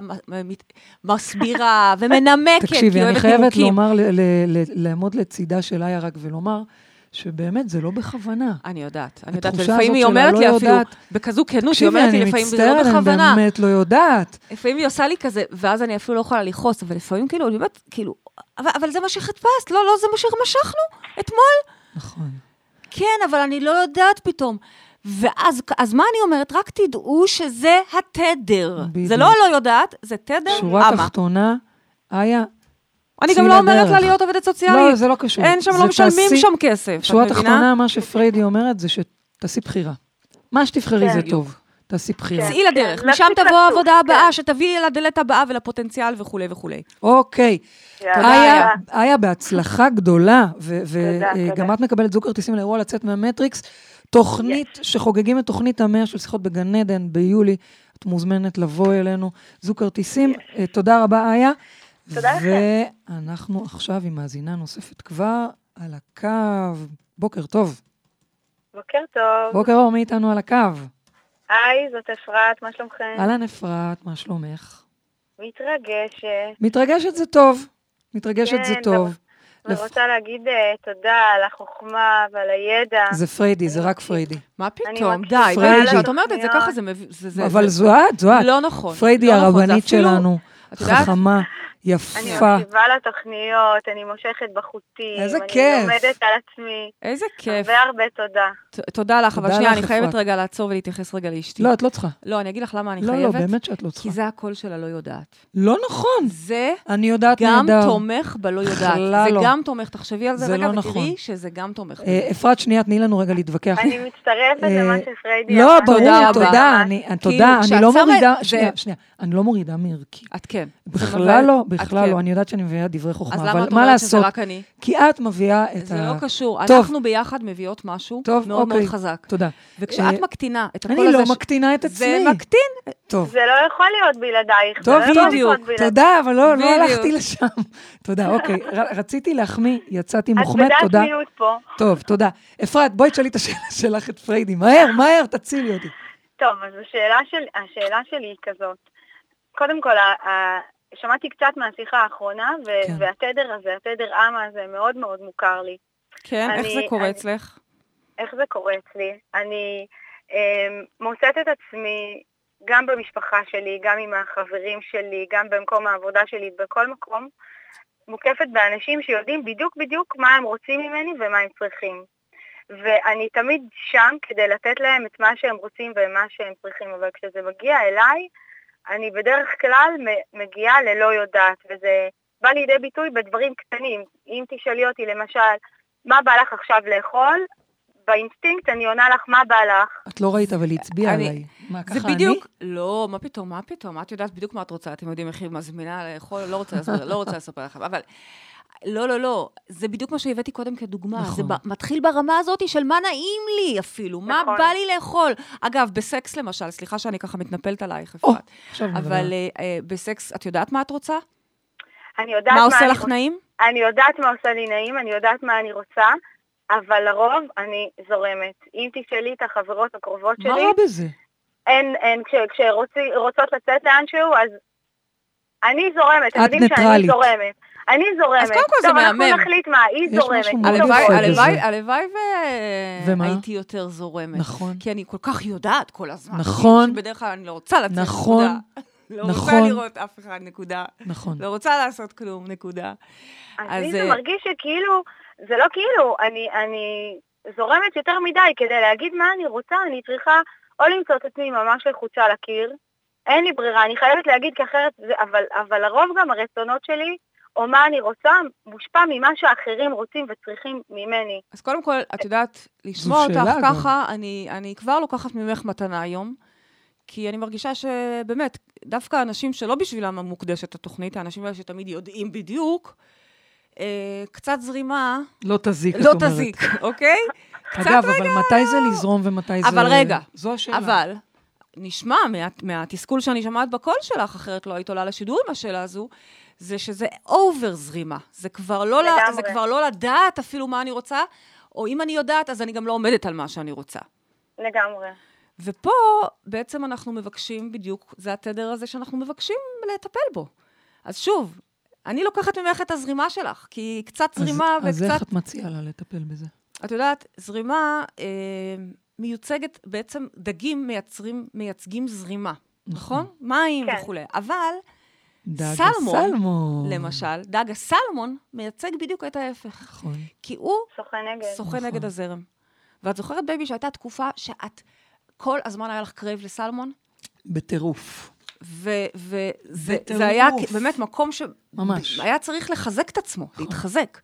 מסבירה ומנמקת, תקשיבי, כי אני אוהבת חייבת נימוקים. לומר, ל- ל- ל- לעמוד לצידה של איה רק ולומר, שבאמת זה לא בכוונה. אני יודעת, אני יודעת, ולפעמים היא אומרת לא לי אפילו, יודעת. בכזו כנות, היא תקשיבי, אומרת לי אני לפעמים, זה מצטערת, לא אני בכוונה. באמת לא יודעת. לפעמים היא עושה לי כזה, ואז אני אפילו לא יכולה לכעוס, אבל לפעמים כאילו, אני באמת, כאילו, אבל, אבל זה מה שחיפשת, לא, לא, זה מה שמשכנו אתמול. נכון. כן, אבל אני לא יודעת פתאום. ואז אז מה אני אומרת? רק תדעו שזה התדר. בדיוק. זה לא לא יודעת, זה תדר שורה אמה. תחתונה, איה, אני גם לא אומרת. לה להיות עובדת סוציאלית. לא, זה לא קשור. אין שם, לא משלמים שם כסף, שורה? תחתונה, מה שפריידי אומרת זה שתעשי בחירה. מה שתבחרי כן. זה טוב. תעשי בחירה. צאי לדרך, כן, משם תבוא העבודה כן. הבאה, שתביאי לדלת הבאה ולפוטנציאל וכולי וכולי. אוקיי. איה, בהצלחה גדולה, וגם. את מקבלת זוג כרטיסים לאירוע לצאת מהמטריקס. תוכנית שחוגגים את תוכנית המאה של שיחות בגן עדן ביולי. את מוזמנת לבוא אלינו. זוג כרטיסים. אה, תודה רבה, איה. תודה לכם. ואנחנו עכשיו עם מאזינה נוספת כבר על הקו. בוקר טוב. בוקר טוב. בוקר אור, מי איתנו על הקו? היי, זאת אפרת, מה שלומכם? אהלן אפרת, מה שלומך? מתרגשת. מתרגשת זה טוב. מתרגשת זה כן, טוב. לפ- ורוצה להגיד אה, תודה על החוכמה ועל הידע. זה פריידי, זה רק פריידי. מה פתאום? די, פריידי. די, כשאת אומרת את זה. ככה, זה מביא... זה- זה- אבל זה- זו את, זו את. לא נכון. פריידי לא נכון, זה הרבנית אפילו- שלנו, את חכמה, אני יפה. מקשיבה לתוכניות, אני מושכת בחוטים. איזה אני כיף. לומדת על עצמי. איזה כיף. הרבה הרבה תודה. ת- תודה לך, אבל שנייה, אני חייבת אפרת. רגע לעצור ולהתייחס רגע לאשתי. לא, את לא צריכה. לא, אני אגיד לך למה אני לא, לא, חייבת. באמת שאת לא כי צריכה. זה הקול שלה לא יודעת. לא נכון. זה אני יודעת גם נהדר. תומך בלא יודעת. בכלל זה לא. גם תומך, תחשבי על זה זה רגע, לא נכון. ותראי שזה גם תומך. אה, אפרת, שנייה, תני לנו רגע להתווכח. אני מצטרפת אה, למה שפריידי לא, אמרה. ברור, תודה. אני- אני לא מורידה, שנייה. אני לא מערכי. את כן. בכלל לא, בכלל כן. לא. אני יודעת שאני מביאה דברי אז חוכמה, למה אבל את מה אומרת שזה לעשות? רק אני? כי את מביאה את זה ה... לא קשור. טוב. אנחנו ביחד מביאות משהו טוב, מאוד מאוד אוקיי. חזק. תודה. וכשאת מקטינה את הקול אני הזה... לא ש- מקטינה את זה עצמי. מקטין. טוב. זה לא יכול להיות בלעדייך. טוב, זה לא יכול בדיוק. תודה, אבל לא, לא. הלכתי לשם. תודה, אוקיי. רציתי להחמיא, יצאתי מוחמד, את תודה. בדעת מיעוט פה. טוב, תודה. אפרת, בואי תשאלי את השאלה שלך את פריידי. מהר, מהר, תצילי אותי. טוב, אז השאלה, של, השאלה שלי היא כזאת. קודם כל, שמעתי קצת מהשיחה האחרונה, ו, כן. והתדר הזה, התדר אמה הזה, מאוד מאוד מוכר לי. כן, איך אני- זה קורה אני- אצלך? איך זה קורה אצלי? אני אה, מוצאת את עצמי גם במשפחה שלי, גם עם החברים שלי, גם במקום העבודה שלי, בכל מקום, מוקפת באנשים שיודעים בדיוק בדיוק מה הם רוצים ממני ומה הם צריכים. ואני תמיד שם כדי לתת להם את מה שהם רוצים ומה שהם צריכים, אבל כשזה מגיע אליי, אני בדרך כלל מגיעה ללא יודעת, וזה בא לידי ביטוי בדברים קטנים. אם תשאלי אותי למשל, מה בא לך עכשיו לאכול? באינסטינקט אני עונה לך מה בא לך. את לא ראית, אבל היא הצביעה אני- עליי. מה, זה ככה אני? בדיוק, לא, מה פתאום, מה פתאום, את יודעת בדיוק מה את רוצה, אתם יודעים איך היא מזמינה לאכול, לא רוצה לספר, לא רוצה לספר לכם, אבל... לא, לא, לא, זה בדיוק מה שהבאתי קודם כדוגמה. נכון. זה ב- מתחיל ברמה הזאת של מה נעים לי אפילו, מה נכון. בא לי לאכול. אגב, בסקס למשל, סליחה שאני ככה מתנפלת עלייך, אפרת, נדבר. אבל אה, אה, בסקס, את יודעת מה את רוצה? אני יודעת מה עושה אני לך רוצ- נעים? אני יודעת מה עושה לי נעים, אני יודעת מה אני רוצה, אבל לרוב אני זורמת. אם תשאלי את החברות הקרובות מה שלי, רע בזה? אין, אין, כש- כשרוצות לצאת לאנשהו, אז אני זורמת, אתם את יודעים שאני ניטרלית. זורמת. אני זורמת. אז קודם כל זה טוב, מהמם. אנחנו נחליט מה, היא זורמת. הלוואי? והייתי יותר זורמת. נכון. כי אני כל כך יודעת כל הזמן. נכון. שבדרך כלל אני לא רוצה לצאת, נכון. נקודה. לא רוצה נכון. לראות אף אחד, נקודה. נכון. לא רוצה לעשות כלום, נקודה. אז אז, לי זה אה, מרגיש שכאילו, זה לא כאילו, אני, אני זורמת יותר מדי, כדי להגיד מה אני רוצה, אני צריכה או למצוא את עצמי ממש לחוצה לקיר, אין לי ברירה, אני חייבת להגיד כי אחרת, זה, אבל, אבל לרוב גם הרצונות שלי, או מה אני רוצה, מושפע ממה שאחרים רוצים וצריכים ממני. אז קודם כל, את יודעת, לשמוע אותך גם. ככה, אני, אני כבר לוקחת ממך מתנה היום, כי אני מרגישה שבאמת, דווקא אנשים שלא בשבילם מוקדשת התוכנית, האנשים האלה שתמיד יודעים בדיוק, אה, קצת זרימה לא תזיק, את לא אומרת. תזיק, אוקיי? אגב, אבל מתי זה לזרום ומתי זה... אבל רגע, זו השאלה. אבל נשמע מה, מהתסכול שאני שומעת בקול שלך, אחרת לא היית עולה לשידור עם השאלה הזו, זה שזה over זרימה. זה כבר, לא ל, זה כבר לא לדעת אפילו מה אני רוצה, או אם אני יודעת, אז אני גם לא עומדת על מה שאני רוצה. לגמרי. ופה בעצם אנחנו מבקשים בדיוק, זה התדר הזה שאנחנו מבקשים לטפל בו. אז שוב, אני לוקחת ממך את הזרימה שלך, כי קצת זרימה אז, וקצת... אז איך את מציעה לה לטפל בזה? את יודעת, זרימה אה, מיוצגת, בעצם דגים מייצרים, מייצגים זרימה, נכון? מים כן. וכולי. אבל דג סלמון, הסלמון. למשל, דג הסלמון מייצג בדיוק את ההפך. נכון. כי הוא שוחה נגד. שוחה נכון. נגד הזרם. ואת זוכרת, בייבי, שהייתה תקופה שאת, כל הזמן היה לך קרב לסלמון? בטירוף. וזה. היה באמת מקום ממש. שהיה צריך לחזק את עצמו, להתחזק.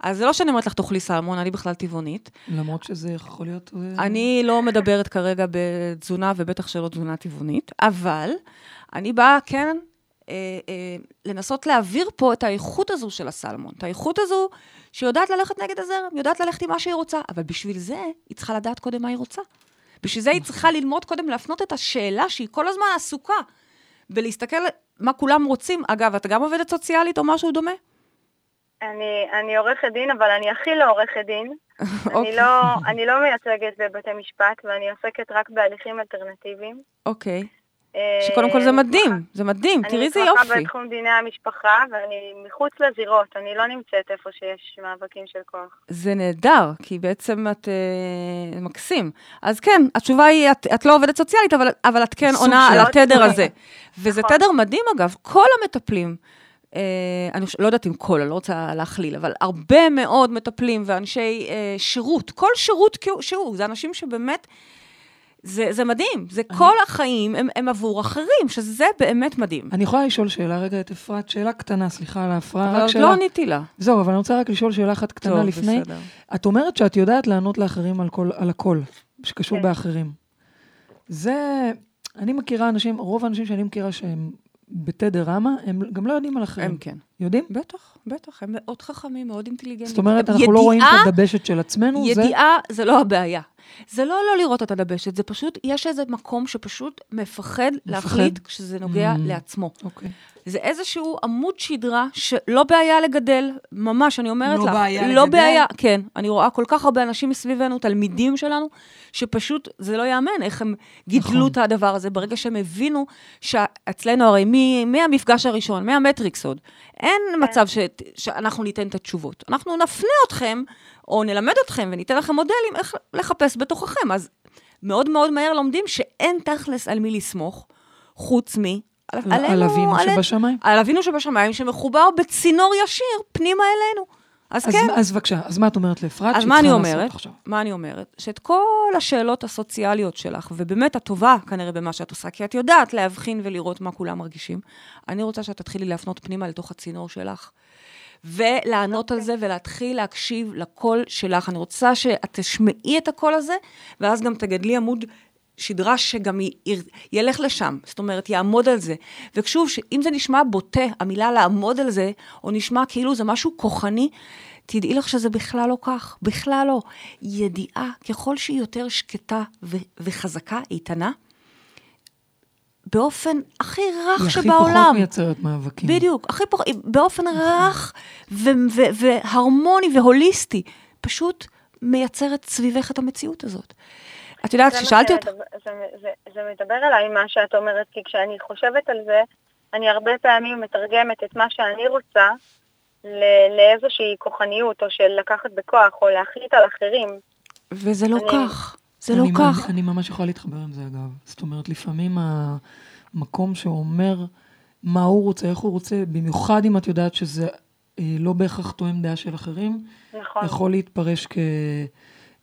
אז זה לא שאני אומרת לך, תאכלי סלמון, אני בכלל טבעונית. למרות שזה יכול להיות... אה, אני לא מדברת כרגע בתזונה, ובטח שלא תזונה טבעונית, אבל אני באה כן לנסות להעביר פה את האיכות הזו של הסלמון. את האיכות הזו שיודעת ללכת נגד הזרם, יודעת ללכת עם מה שהיא רוצה, אבל בשביל זה היא צריכה לדעת קודם מה היא רוצה. בשביל זה היא צריכה ללמוד קודם להפנות את השאלה שהיא כל הזמן עסוקה בלהסתכל מה כולם רוצים. אגב, את גם עובדת סוציאלית או משהו דומה? אני, אני עורכת דין, אבל אני הכי לא עורכת דין. אני, אוקיי. לא, אני לא מייצגת בבתי משפט, ואני עוסקת רק בהליכים אלטרנטיביים. אוקיי. אה, שקודם כל זה מדהים, זה מדהים, תראי איזה אני מתמחה יופי. בתחום דיני המשפחה, ואני מחוץ לזירות, אני לא נמצאת איפה שיש מאבקים של כוח. זה נהדר, כי בעצם את אה, מקסים. אז כן, התשובה היא, את, את לא עובדת סוציאלית, אבל, אבל את כן עונה. על התדר. הזה. וזה נכון. תדר מדהים, אגב. כל המטפלים, אה, אני לא יודעת אם כל, אני לא רוצה להכליל, אבל הרבה מאוד מטפלים ואנשי אה, שירות, כל שירות שהוא, זה אנשים שבאמת... זה, זה מדהים, זה כל החיים הם, הם עבור אחרים, שזה באמת מדהים. אני יכולה לשאול שאלה רגע את אפרת? שאלה קטנה, סליחה על ההפרעה. אבל עוד שאלה. לא עניתי לה. זהו, אבל אני רוצה רק לשאול שאלה אחת קטנה טוב, לפני. בסדר. את אומרת שאת יודעת לענות לאחרים על, כל, על הכל, שקשור כן. באחרים. זה, אני מכירה אנשים, רוב האנשים שאני מכירה שהם בתדר רמה, הם גם לא יודעים על אחרים. הם כן. יודעים? בטח, בטח, הם מאוד חכמים, מאוד אינטליגנטים. זאת אומרת, אנחנו לא רואים את הדבשת של עצמנו, זה... ידיעה זה לא הבעיה. זה לא לא לראות את הדבשת, זה פשוט, יש איזה מקום שפשוט מפחד להחליט כשזה נוגע Mm. לעצמו. אוקיי. זה איזשהו עמוד שדרה שלא בעיה לגדל, ממש, אני אומרת לא לך. בעיה לא לגדל? בעיה, כן. אני רואה כל כך הרבה אנשים מסביבנו, תלמידים שלנו, שפשוט, זה לא ייאמן איך הם גידלו נכון. את הדבר הזה, ברגע שהם הבינו שאצלנו הרי מ- מהמפגש הראשון, מהמטריקס עוד, אין מצב ש, שאנחנו ניתן את התשובות. אנחנו נפנה אתכם, או נלמד אתכם וניתן לכם מודלים איך לחפש בתוככם. אז מאוד מאוד מהר לומדים שאין תכלס על מי לסמוך, חוץ מ... על, על- עלינו, על אבינו עלינו- שבשמיים? על אבינו שבשמיים, שמחובר בצינור ישיר פנימה אלינו. אז, אז, כן, אז בבקשה, אז מה את אומרת לאפרת? אז מה אני אומרת? מה אני אומרת? שאת כל השאלות הסוציאליות שלך, ובאמת את טובה כנראה במה שאת עושה, כי את יודעת להבחין ולראות מה כולם מרגישים, אני רוצה שאת תתחילי להפנות פנימה לתוך הצינור שלך. ולענות על זה ולהתחיל להקשיב לקול שלך. אני רוצה שאת תשמעי את הקול הזה, ואז גם תגדלי עמוד שדרה שגם י- י- ילך לשם, זאת אומרת, יעמוד על זה. ושוב, אם זה נשמע בוטה, המילה לעמוד על זה, או נשמע כאילו זה משהו כוחני, תדעי לך שזה בכלל לא כך, בכלל לא. ידיעה, ככל שהיא יותר שקטה ו- וחזקה, איתנה, באופן הכי רך היא הכי שבעולם. פחות מייצרת מאבקים. בדיוק, הכי פחות, באופן רך והרמוני והוליסטי, פשוט מייצרת סביבך את המציאות הזאת. את יודעת, כששאלתי אותך, זה, זה, זה מדבר אליי מה שאת אומרת, כי כשאני חושבת על זה, אני הרבה פעמים מתרגמת את מה שאני רוצה ל- לאיזושהי כוחניות, או של לקחת בכוח, או להחליט על אחרים. וזה לא אני- כך, זה לא כך. אני, אני ממש יכולה להתחבר עם זה, אגב. זאת אומרת, לפעמים המקום שאומר מה הוא רוצה, איך הוא רוצה, במיוחד אם את יודעת שזה אה, לא בהכרח תואם דעה של אחרים, נכון. יכול להתפרש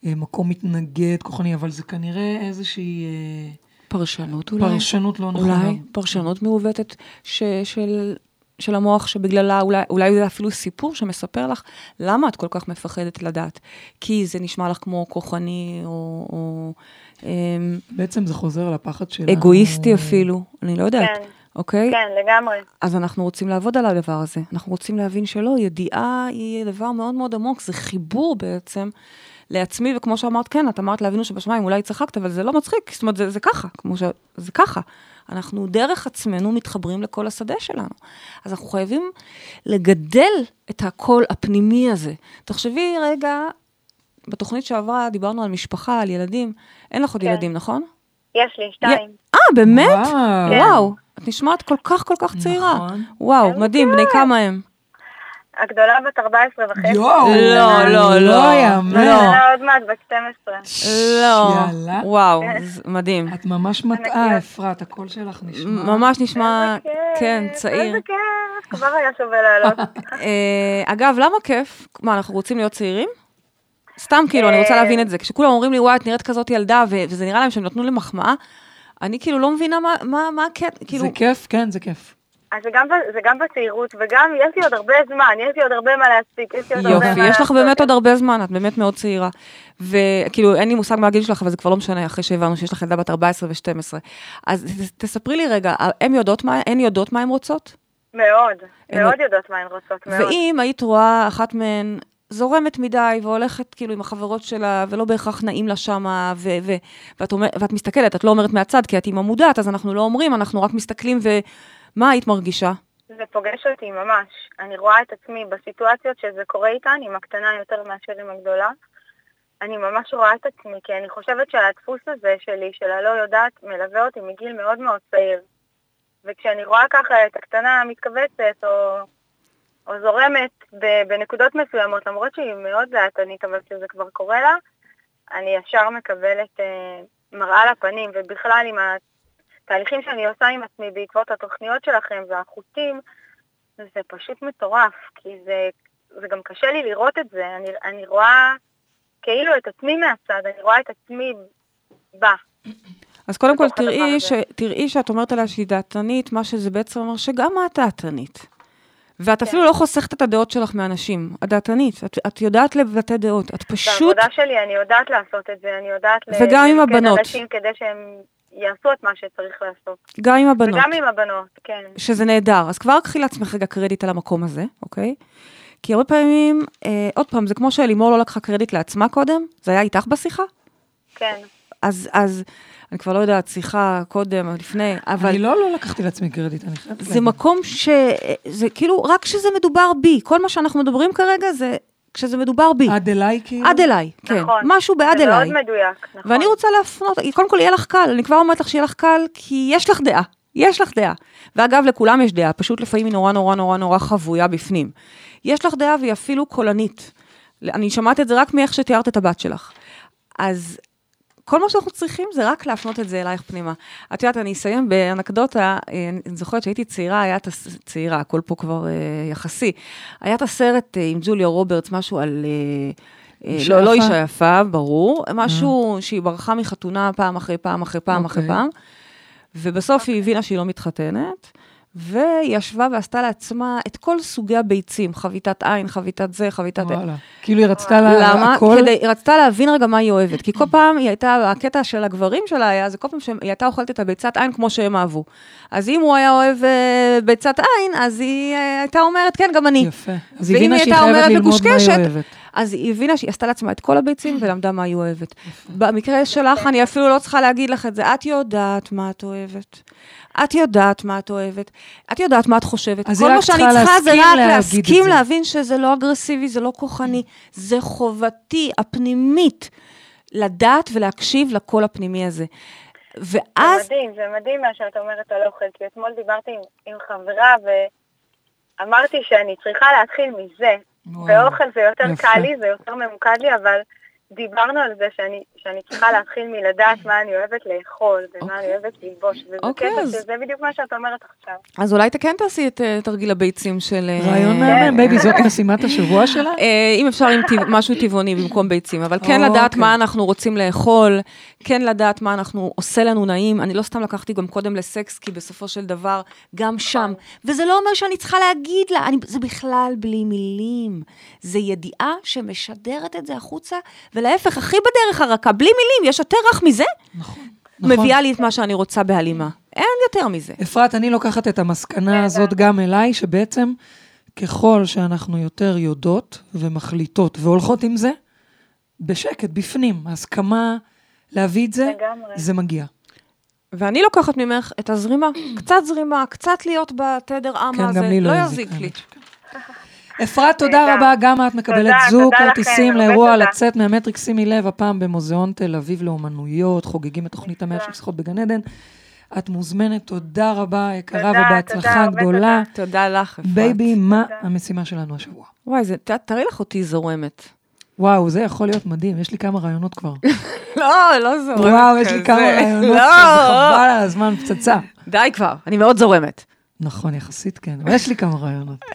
כמקום מתנגד, כוחני, אבל זה כנראה איזושהי אה, פרשנות אולי. פרשנות לא נכונה. אולי פרשנות מעוותת ש, של, של המוח שבגללה, אולי, אולי זה אפילו סיפור שמספר לך למה את כל כך מפחדת לדעת. כי זה נשמע לך כמו כוחני או, או אמ, בעצם זה חוזר לפחד שלנו. אגואיסטי אפילו, אני לא יודעת, כן. אוקיי? כן, לגמרי. אז אנחנו רוצים לעבוד על הדבר הזה. אנחנו רוצים להבין שלא, ידיעה היא דבר מאוד מאוד עמוק, זה חיבור בעצם לעצמי, וכמו שאמרת, כן, את אמרת לאבינו שבשמיים, אולי צחקת, אבל זה לא מצחיק, זאת אומרת, זה, זה ככה, כמו ש... זה ככה. אנחנו דרך עצמנו מתחברים לכל השדה שלנו. אז אנחנו חייבים לגדל את הקול הפנימי הזה. תחשבי רגע, בתוכנית שעברה דיברנו על משפחה, על ילדים. אין לך עוד כן. ילדים, נכון? יש לי שתיים. אה, באמת? וואו. כן. וואו, את נשמעת כל כך כל כך צעירה. נכון. וואו, כן, מדהים, בני כמה הם? הגדולה בת 14 וחצי. יואו. לא, לא, לא. לא יאמן. לא. הגדולה עוד מעט בת 12. לא. יאללה. וואו, מדהים. את ממש מטעה, אפרת, הקול שלך נשמע. ממש נשמע, כן, צעיר. איזה כיף, כבר היה שווה לעלות. אה, אגב, למה כיף? מה, אנחנו רוצים להיות צעירים? סתם כאילו, אני רוצה להבין את זה. כשכולם אומרים לי, וואי, את נראית כזאת ילדה, וזה נראה להם שהם נתנו לי מחמאה, אני כאילו לא מבינה מה הקטע, כאילו... זה כיף, כן, זה כיף. אז זה גם, ב- זה גם בצעירות, וגם יש לי עוד הרבה זמן, יש לי עוד הרבה מה להספיק, יש לי עוד הרבה יופי, מה יש לך. באמת עוד הרבה זמן, את באמת מאוד צעירה. וכאילו, אין לי מושג מה הגיל שלך, אבל זה כבר לא משנה, אחרי שהבנו שיש לך ילדה בת 14 ו-12. אז תספרי לי רגע, הן יודעות מה, הן יודעות מה הן רוצות? מאוד, מאוד יודעות מה הן רוצות, מאוד. ואם היית רואה אחת מהן זורמת מדי והולכת כאילו עם החברות שלה, ולא בהכרח נעים לה שמה, ו- ו- ואת, אומר, ואת מסתכלת, את לא אומרת מהצד, כי את אימא מודעת, אז אנחנו לא אומרים, אנחנו רק מסתכלים, ומה היית מרגישה? זה פוגש אותי ממש. אני רואה את עצמי בסיטואציות שזה קורה איתן, עם הקטנה יותר מאשר עם הגדולה. אני ממש רואה את עצמי, כי אני חושבת שהדפוס הזה שלי, של הלא יודעת, מלווה אותי מגיל מאוד מאוד צעיר. וכשאני רואה ככה את הקטנה מתכווצת, או, או זורמת בנקודות מסוימות, למרות שהיא מאוד דעתנית, אבל כשזה כבר קורה לה, אני ישר מקבלת אה, מראה לפנים, ובכלל עם התהליכים שאני עושה עם עצמי בעקבות התוכניות שלכם והחוטים, זה פשוט מטורף, כי זה, זה גם קשה לי לראות את זה. אני, אני רואה כאילו את עצמי מהצד, אני רואה את עצמי בה. אז קודם כל, תראי. ש, תראי שאת אומרת עליה שהיא דעתנית, מה שזה בעצם אומר שגם את דעתנית. ואת כן. אפילו לא חוסכת את הדעות שלך מאנשים. את דעתנית, את, את יודעת לבטא דעות, את פשוט... בעבודה שלי אני יודעת לעשות את זה, אני יודעת וגם עם הבנות. אנשים כדי שהם יעשו את מה שצריך לעשות. גם עם הבנות. וגם עם הבנות, כן. שזה נהדר. אז כבר קחי לעצמך רגע קרדיט על המקום הזה, אוקיי? כי הרבה פעמים, אה, עוד פעם, זה כמו שלימור לא לקחה קרדיט לעצמה קודם, זה היה איתך בשיחה? כן. אז, אז, אני כבר לא יודעת, שיחה קודם, לפני, אבל... אני לא, לא לקחתי לעצמי קרדיט, אני חייבת זה להגיד. מקום ש... זה כאילו, רק כשזה מדובר בי. כל מה שאנחנו מדברים כרגע זה כשזה מדובר בי. עד אליי כאילו? עד אליי, כן. נכון. משהו בעד זה אליי. מאוד מדויק, נכון. ואני רוצה להפנות, קודם כל יהיה לך קל, אני כבר אומרת לך שיהיה לך קל, כי יש לך דעה. יש לך דעה. ואגב, לכולם יש דעה, פשוט לפעמים היא נורא נורא נורא נורא חבויה בפנים. יש לך דעה והיא אפילו קולנית. אני שמעת את זה רק מאיך שתיארת את הבת שלך. אז כל מה שאנחנו צריכים זה רק להפנות את זה אלייך פנימה. את יודעת, אני אסיים באנקדוטה, אה, אני זוכרת שהייתי צעירה, היה את הס... צעירה, הכל פה כבר אה, יחסי. היה את הסרט אה, עם ג'וליה רוברטס, משהו על... אה, אה, לא, לא? אישה יפה, ברור. משהו שהיא ברחה מחתונה פעם אחרי פעם אחרי פעם אחרי אוקיי. פעם, ובסוף היא הבינה שהיא לא מתחתנת, והיא ישבה ועשתה לעצמה את כל סוגי הביצים, חביתת עין, חביתת זה, חביתת... וואלה. כאילו היא רצתה לה למה? הכל... כדי, היא רצתה להבין רגע מה היא אוהבת. כי כל פעם היא הייתה, הקטע של הגברים שלה היה, זה כל פעם שהיא הייתה אוכלת את הביצת עין כמו שהם אהבו. אז אם הוא היה אוהב אה, ביצת עין, אז היא אה, הייתה אומרת, כן, גם אני. יפה. אז היא הבינה היא שהיא חייבת ללמוד מה היא אוהבת. אז היא הבינה שהיא עשתה לעצמה את כל הביצים ולמדה מה היא אוהבת. במקרה שלך, אני אפילו לא צריכה להגיד לך את זה, את יודעת מה את אוהבת. את יודעת מה את אוהבת. את יודעת מה את חושבת. אז כל מה שאני צריכה זה רק להסכים זה. להבין שזה לא אגרסיבי, זה לא כוחני, זה חובתי הפנימית לדעת ולהקשיב לקול הפנימי הזה. זה ואז, מדהים, זה מדהים מה שאת אומרת על אוכל, כי אתמול דיברתי עם, עם חברה ואמרתי שאני צריכה להתחיל מזה. ואוכל זה יותר יפה. קל לי, זה יותר ממוקד לי, אבל דיברנו על זה שאני, שאני צריכה להתחיל מלדעת מה אני אוהבת לאכול ומה אני אוהבת ללבוש, וזה אוקיי, קטע אז- שזה בדיוק מה שאת אומרת עכשיו. אז אולי את כן תעשי את אה, תרגיל הביצים של... אה, רעיון מהמם, בייבי, זאת משימת השבוע שלה? אה, אם אפשר עם טבע- משהו טבעוני במקום ביצים, אבל כן אוקיי. לדעת מה אנחנו רוצים לאכול, כן לדעת מה אנחנו, עושה לנו נעים. אני לא סתם לקחתי גם קודם לסקס, כי בסופו של דבר, גם שם. וזה לא אומר שאני צריכה להגיד לה, אני, זה בכלל בלי מילים. זה ידיעה שמשדרת את זה החוצה, ולהפך, הכי בדרך הרכה, בלי מילים, יש יותר רך מזה, נכון. נכון. מביאה לי את מה שאני רוצה בהלימה. אין יותר מזה. אפרת, אני לוקחת את המסקנה הזאת גם אליי, שבעצם ככל שאנחנו יותר יודעות ומחליטות והולכות עם זה, בשקט, בפנים, ההסכמה להביא את זה, לגמרי. זה מגיע. ואני לוקחת ממך את הזרימה, קצת זרימה, קצת להיות בתדר, אה, כן, הזה, לא לא יזיק, לי. אפרת, תודה. רבה, גם את מקבלת תודה, זוג תודה כרטיסים לאירוע תודה. לצאת מהמטריקס, שימי לב, הפעם במוזיאון תל אביב לאומנויות, חוגגים את תוכנית המאה של שיחות בגן עדן. את מוזמנת, תודה רבה, יקרה, תודה, ובהצלחה תודה, גדולה. תודה לך, אפרת. בייבי, מה המשימה שלנו השבוע? וואי, זה- ת- תראי לך אותי זורמת. וואו, זה יכול להיות מדהים, יש לי כמה רעיונות כבר. לא, לא זורמת כזה. וואו, יש לי כמה רעיונות לא, כבר, חבל על הזמן, פצצה. די כבר, אני מאוד זורמת. נכון, יחסית כן, אבל יש לי כמה רעיונות.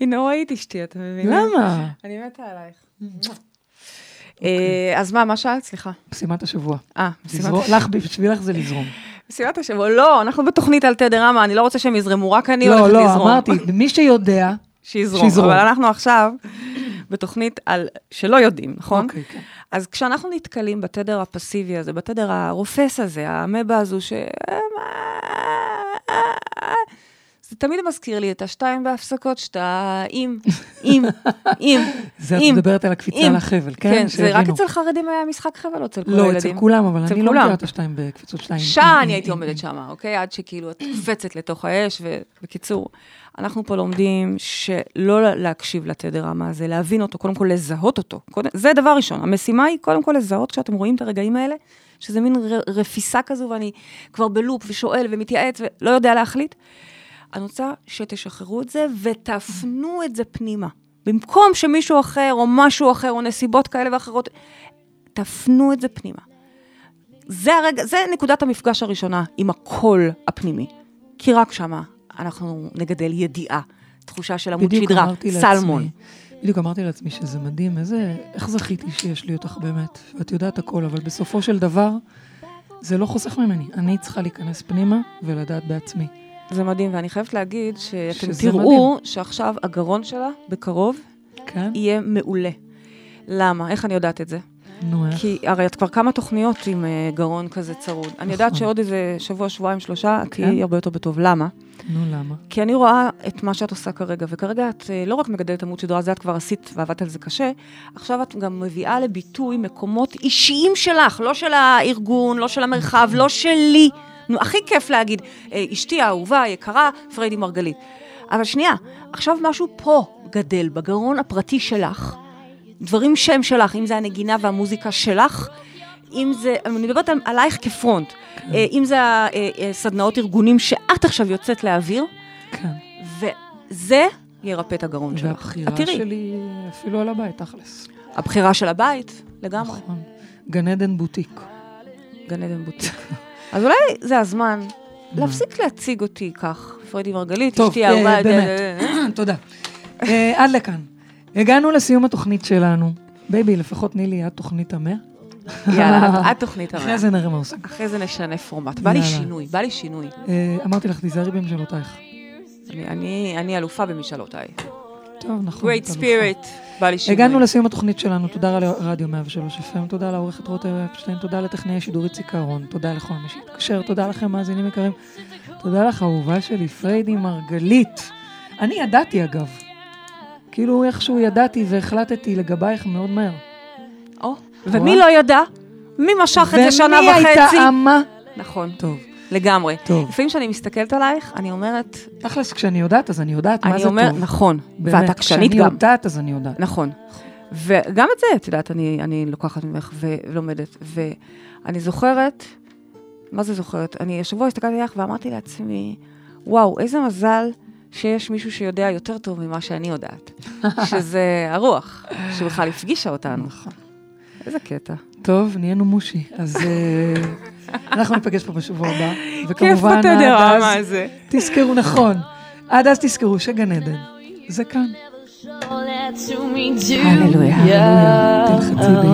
היא נוראית אשתי, אתה מבין? למה? אני מתה עלייך. אה, אז מה, מה שאלת? סליחה. משימת השבוע. אה, משימת לזרום- לך, בשבילך זה לזרום. משימת השבוע. לא, אנחנו בתוכנית על תדר רמה, אני לא רוצה שהם יזרמו, רק אני לא, הולכת לא, לזרום. אמרתי, מי שיודע, שיזרום. שיזרום. אבל אנחנו עכשיו בתוכנית על שלא יודעים, נכון? אוקיי, כן. אז כשאנחנו נתקלים בתדר הפסיבי הזה, בתדר הרופס הזה, המבה הזו, ש... זה תמיד מזכיר לי את השתיים בהפסקות, שאתה עם, עם, עם, זה את. מדברת על הקפיצה. לחבל, כן? כן, זה רק. אצל חרדים היה משחק חבל או אצל כל לא, הילדים? אצל כולם, אבל אני לא. מכירה את השתיים בקפיצות שתיים. שעה אני הייתי עומדת שם, אוקיי? עד שכאילו את קופצת לתוך האש, ובקיצור, אנחנו פה לומדים שלא להקשיב לתדר רמה הזה, להבין אותו, קודם כל לזהות אותו. זה דבר ראשון. המשימה היא קודם כל לזהות כשאתם רואים את הרגעים האלה, שזה מין רפיסה כזו, ואני כבר בלופ ושואל ומתייעץ ולא יודע להחליט. אני רוצה שתשחררו את זה ותפנו את זה פנימה. במקום שמישהו אחר, או משהו אחר, או נסיבות כאלה ואחרות, תפנו את זה פנימה. זה הרגע, זה נקודת המפגש הראשונה עם הקול הפנימי. כי רק שמה אנחנו נגדל ידיעה, תחושה של עמוד שדרה, סלמון. לעצמי, בדיוק אמרתי לעצמי שזה מדהים, איזה, איך זכיתי שיש לי אותך באמת, ואת יודעת הכל, אבל בסופו של דבר, זה לא חוסך ממני. אני צריכה להיכנס פנימה ולדעת בעצמי. זה מדהים, ואני חייבת להגיד שאתם תראו שעכשיו הגרון שלה, בקרוב, כן? יהיה מעולה. למה? איך אני יודעת את זה? נו, איך? כי הרי את כבר כמה תוכניות עם אה, גרון כזה צרוד. אני יודעת נכון. שעוד איזה שבוע, שבועיים, שלושה, את כן? תהיי הרבה יותר בטוב. למה? נו, למה? כי אני רואה את מה שאת עושה כרגע, וכרגע את אה, לא רק מגדלת עמוד שדרה, זה את כבר עשית ועבדת על זה קשה, עכשיו את גם מביאה לביטוי מקומות אישיים שלך, לא של הארגון, לא של המרחב, לא שלי. נו, הכי כיף להגיד, אה, אשתי האהובה, היקרה, פריידי מרגלית. אבל שנייה, עכשיו משהו פה גדל, בגרון הפרטי שלך. דברים שהם שלך, אם זה הנגינה והמוזיקה שלך, אם זה, אני מדברת על- עלייך כפרונט, אה, אם זה הסדנאות ארגונים שאת עכשיו יוצאת להעביר, כן. וזה ירפא את הגרון שלך. והבחירה שלי אפילו על הבית, תכלס. הבחירה של הבית, לגמרי, נכון. גן עדן בוטיק. גן עדן בוטיק. אז אולי זה הזמן להפסיק להציג אותי כך, פריידי מרגלית, טוב, אשתי אה, האהובה. באמת. תודה. אה, עד לכאן. הגענו לסיום התוכנית שלנו. בייבי, לפחות תני לי עד תוכנית המאה. יאללה, את- את תוכנית המאה. אחרי זה נראה מה עושים. אחרי זה נשנה פורמט. בא לי. שינוי, בא לי שינוי. אה, אמרתי לך, תיזהרי במשאלותייך. אני אלופה במשאלותיי. טוב, נכון. Great spirit, בא לי שינוי. הגענו לסיום התוכנית שלנו, תודה לרדיו 103 FM, תודה לעורכת רותם אפשטיין, תודה לטכנאי השידור איציק אהרון, תודה לכל מי שהתקשר, תודה לכם מאזינים יקרים, תודה לך אהובה שלי, פריידי מרגלית. אני ידעתי אגב, כאילו איכשהו ידעתי והחלטתי לגבייך מאוד מהר. או, ומי לא ידע? מי משך את זה שנה ומי וחצי? הייתה אמה? נכון, טוב, לגמרי. טוב. לפעמים כשאני מסתכלת עלייך, אני אומרת, תכלס, כשאני יודעת, אז אני יודעת מה אני זה אומר, טוב. נכון, באמת, ואת עקשנית כשאני גם. יודעת, אז אני יודעת. נכון. וגם את זה, את יודעת, אני, אני לוקחת ממך ולומדת. ואני זוכרת, מה זה זוכרת? אני השבוע הסתכלתי עליך ואמרתי לעצמי, וואו, איזה מזל שיש מישהו שיודע יותר טוב ממה שאני יודעת. שזה הרוח, שבכלל הפגישה אותנו. נכון. איזה קטע. טוב, נהיינו מושי, אז אה, אנחנו ניפגש פה בשבוע הבא. וכמובן, עד אז-. תזכרו, נכון. עד אז תזכרו שגן עדן זה כאן. הללויה, הללויה. תלחצי בי.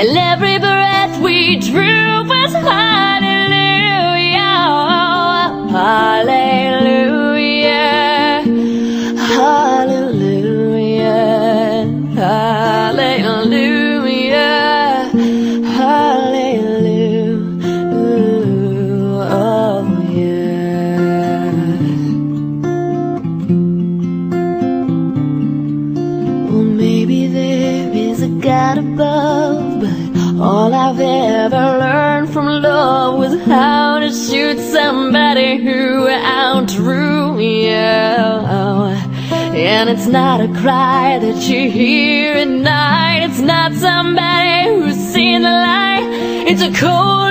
And every breath we drew was hallelujah. Hallelujah. It's not a cry that you hear at night. It's not somebody who's seen the light. It's a cold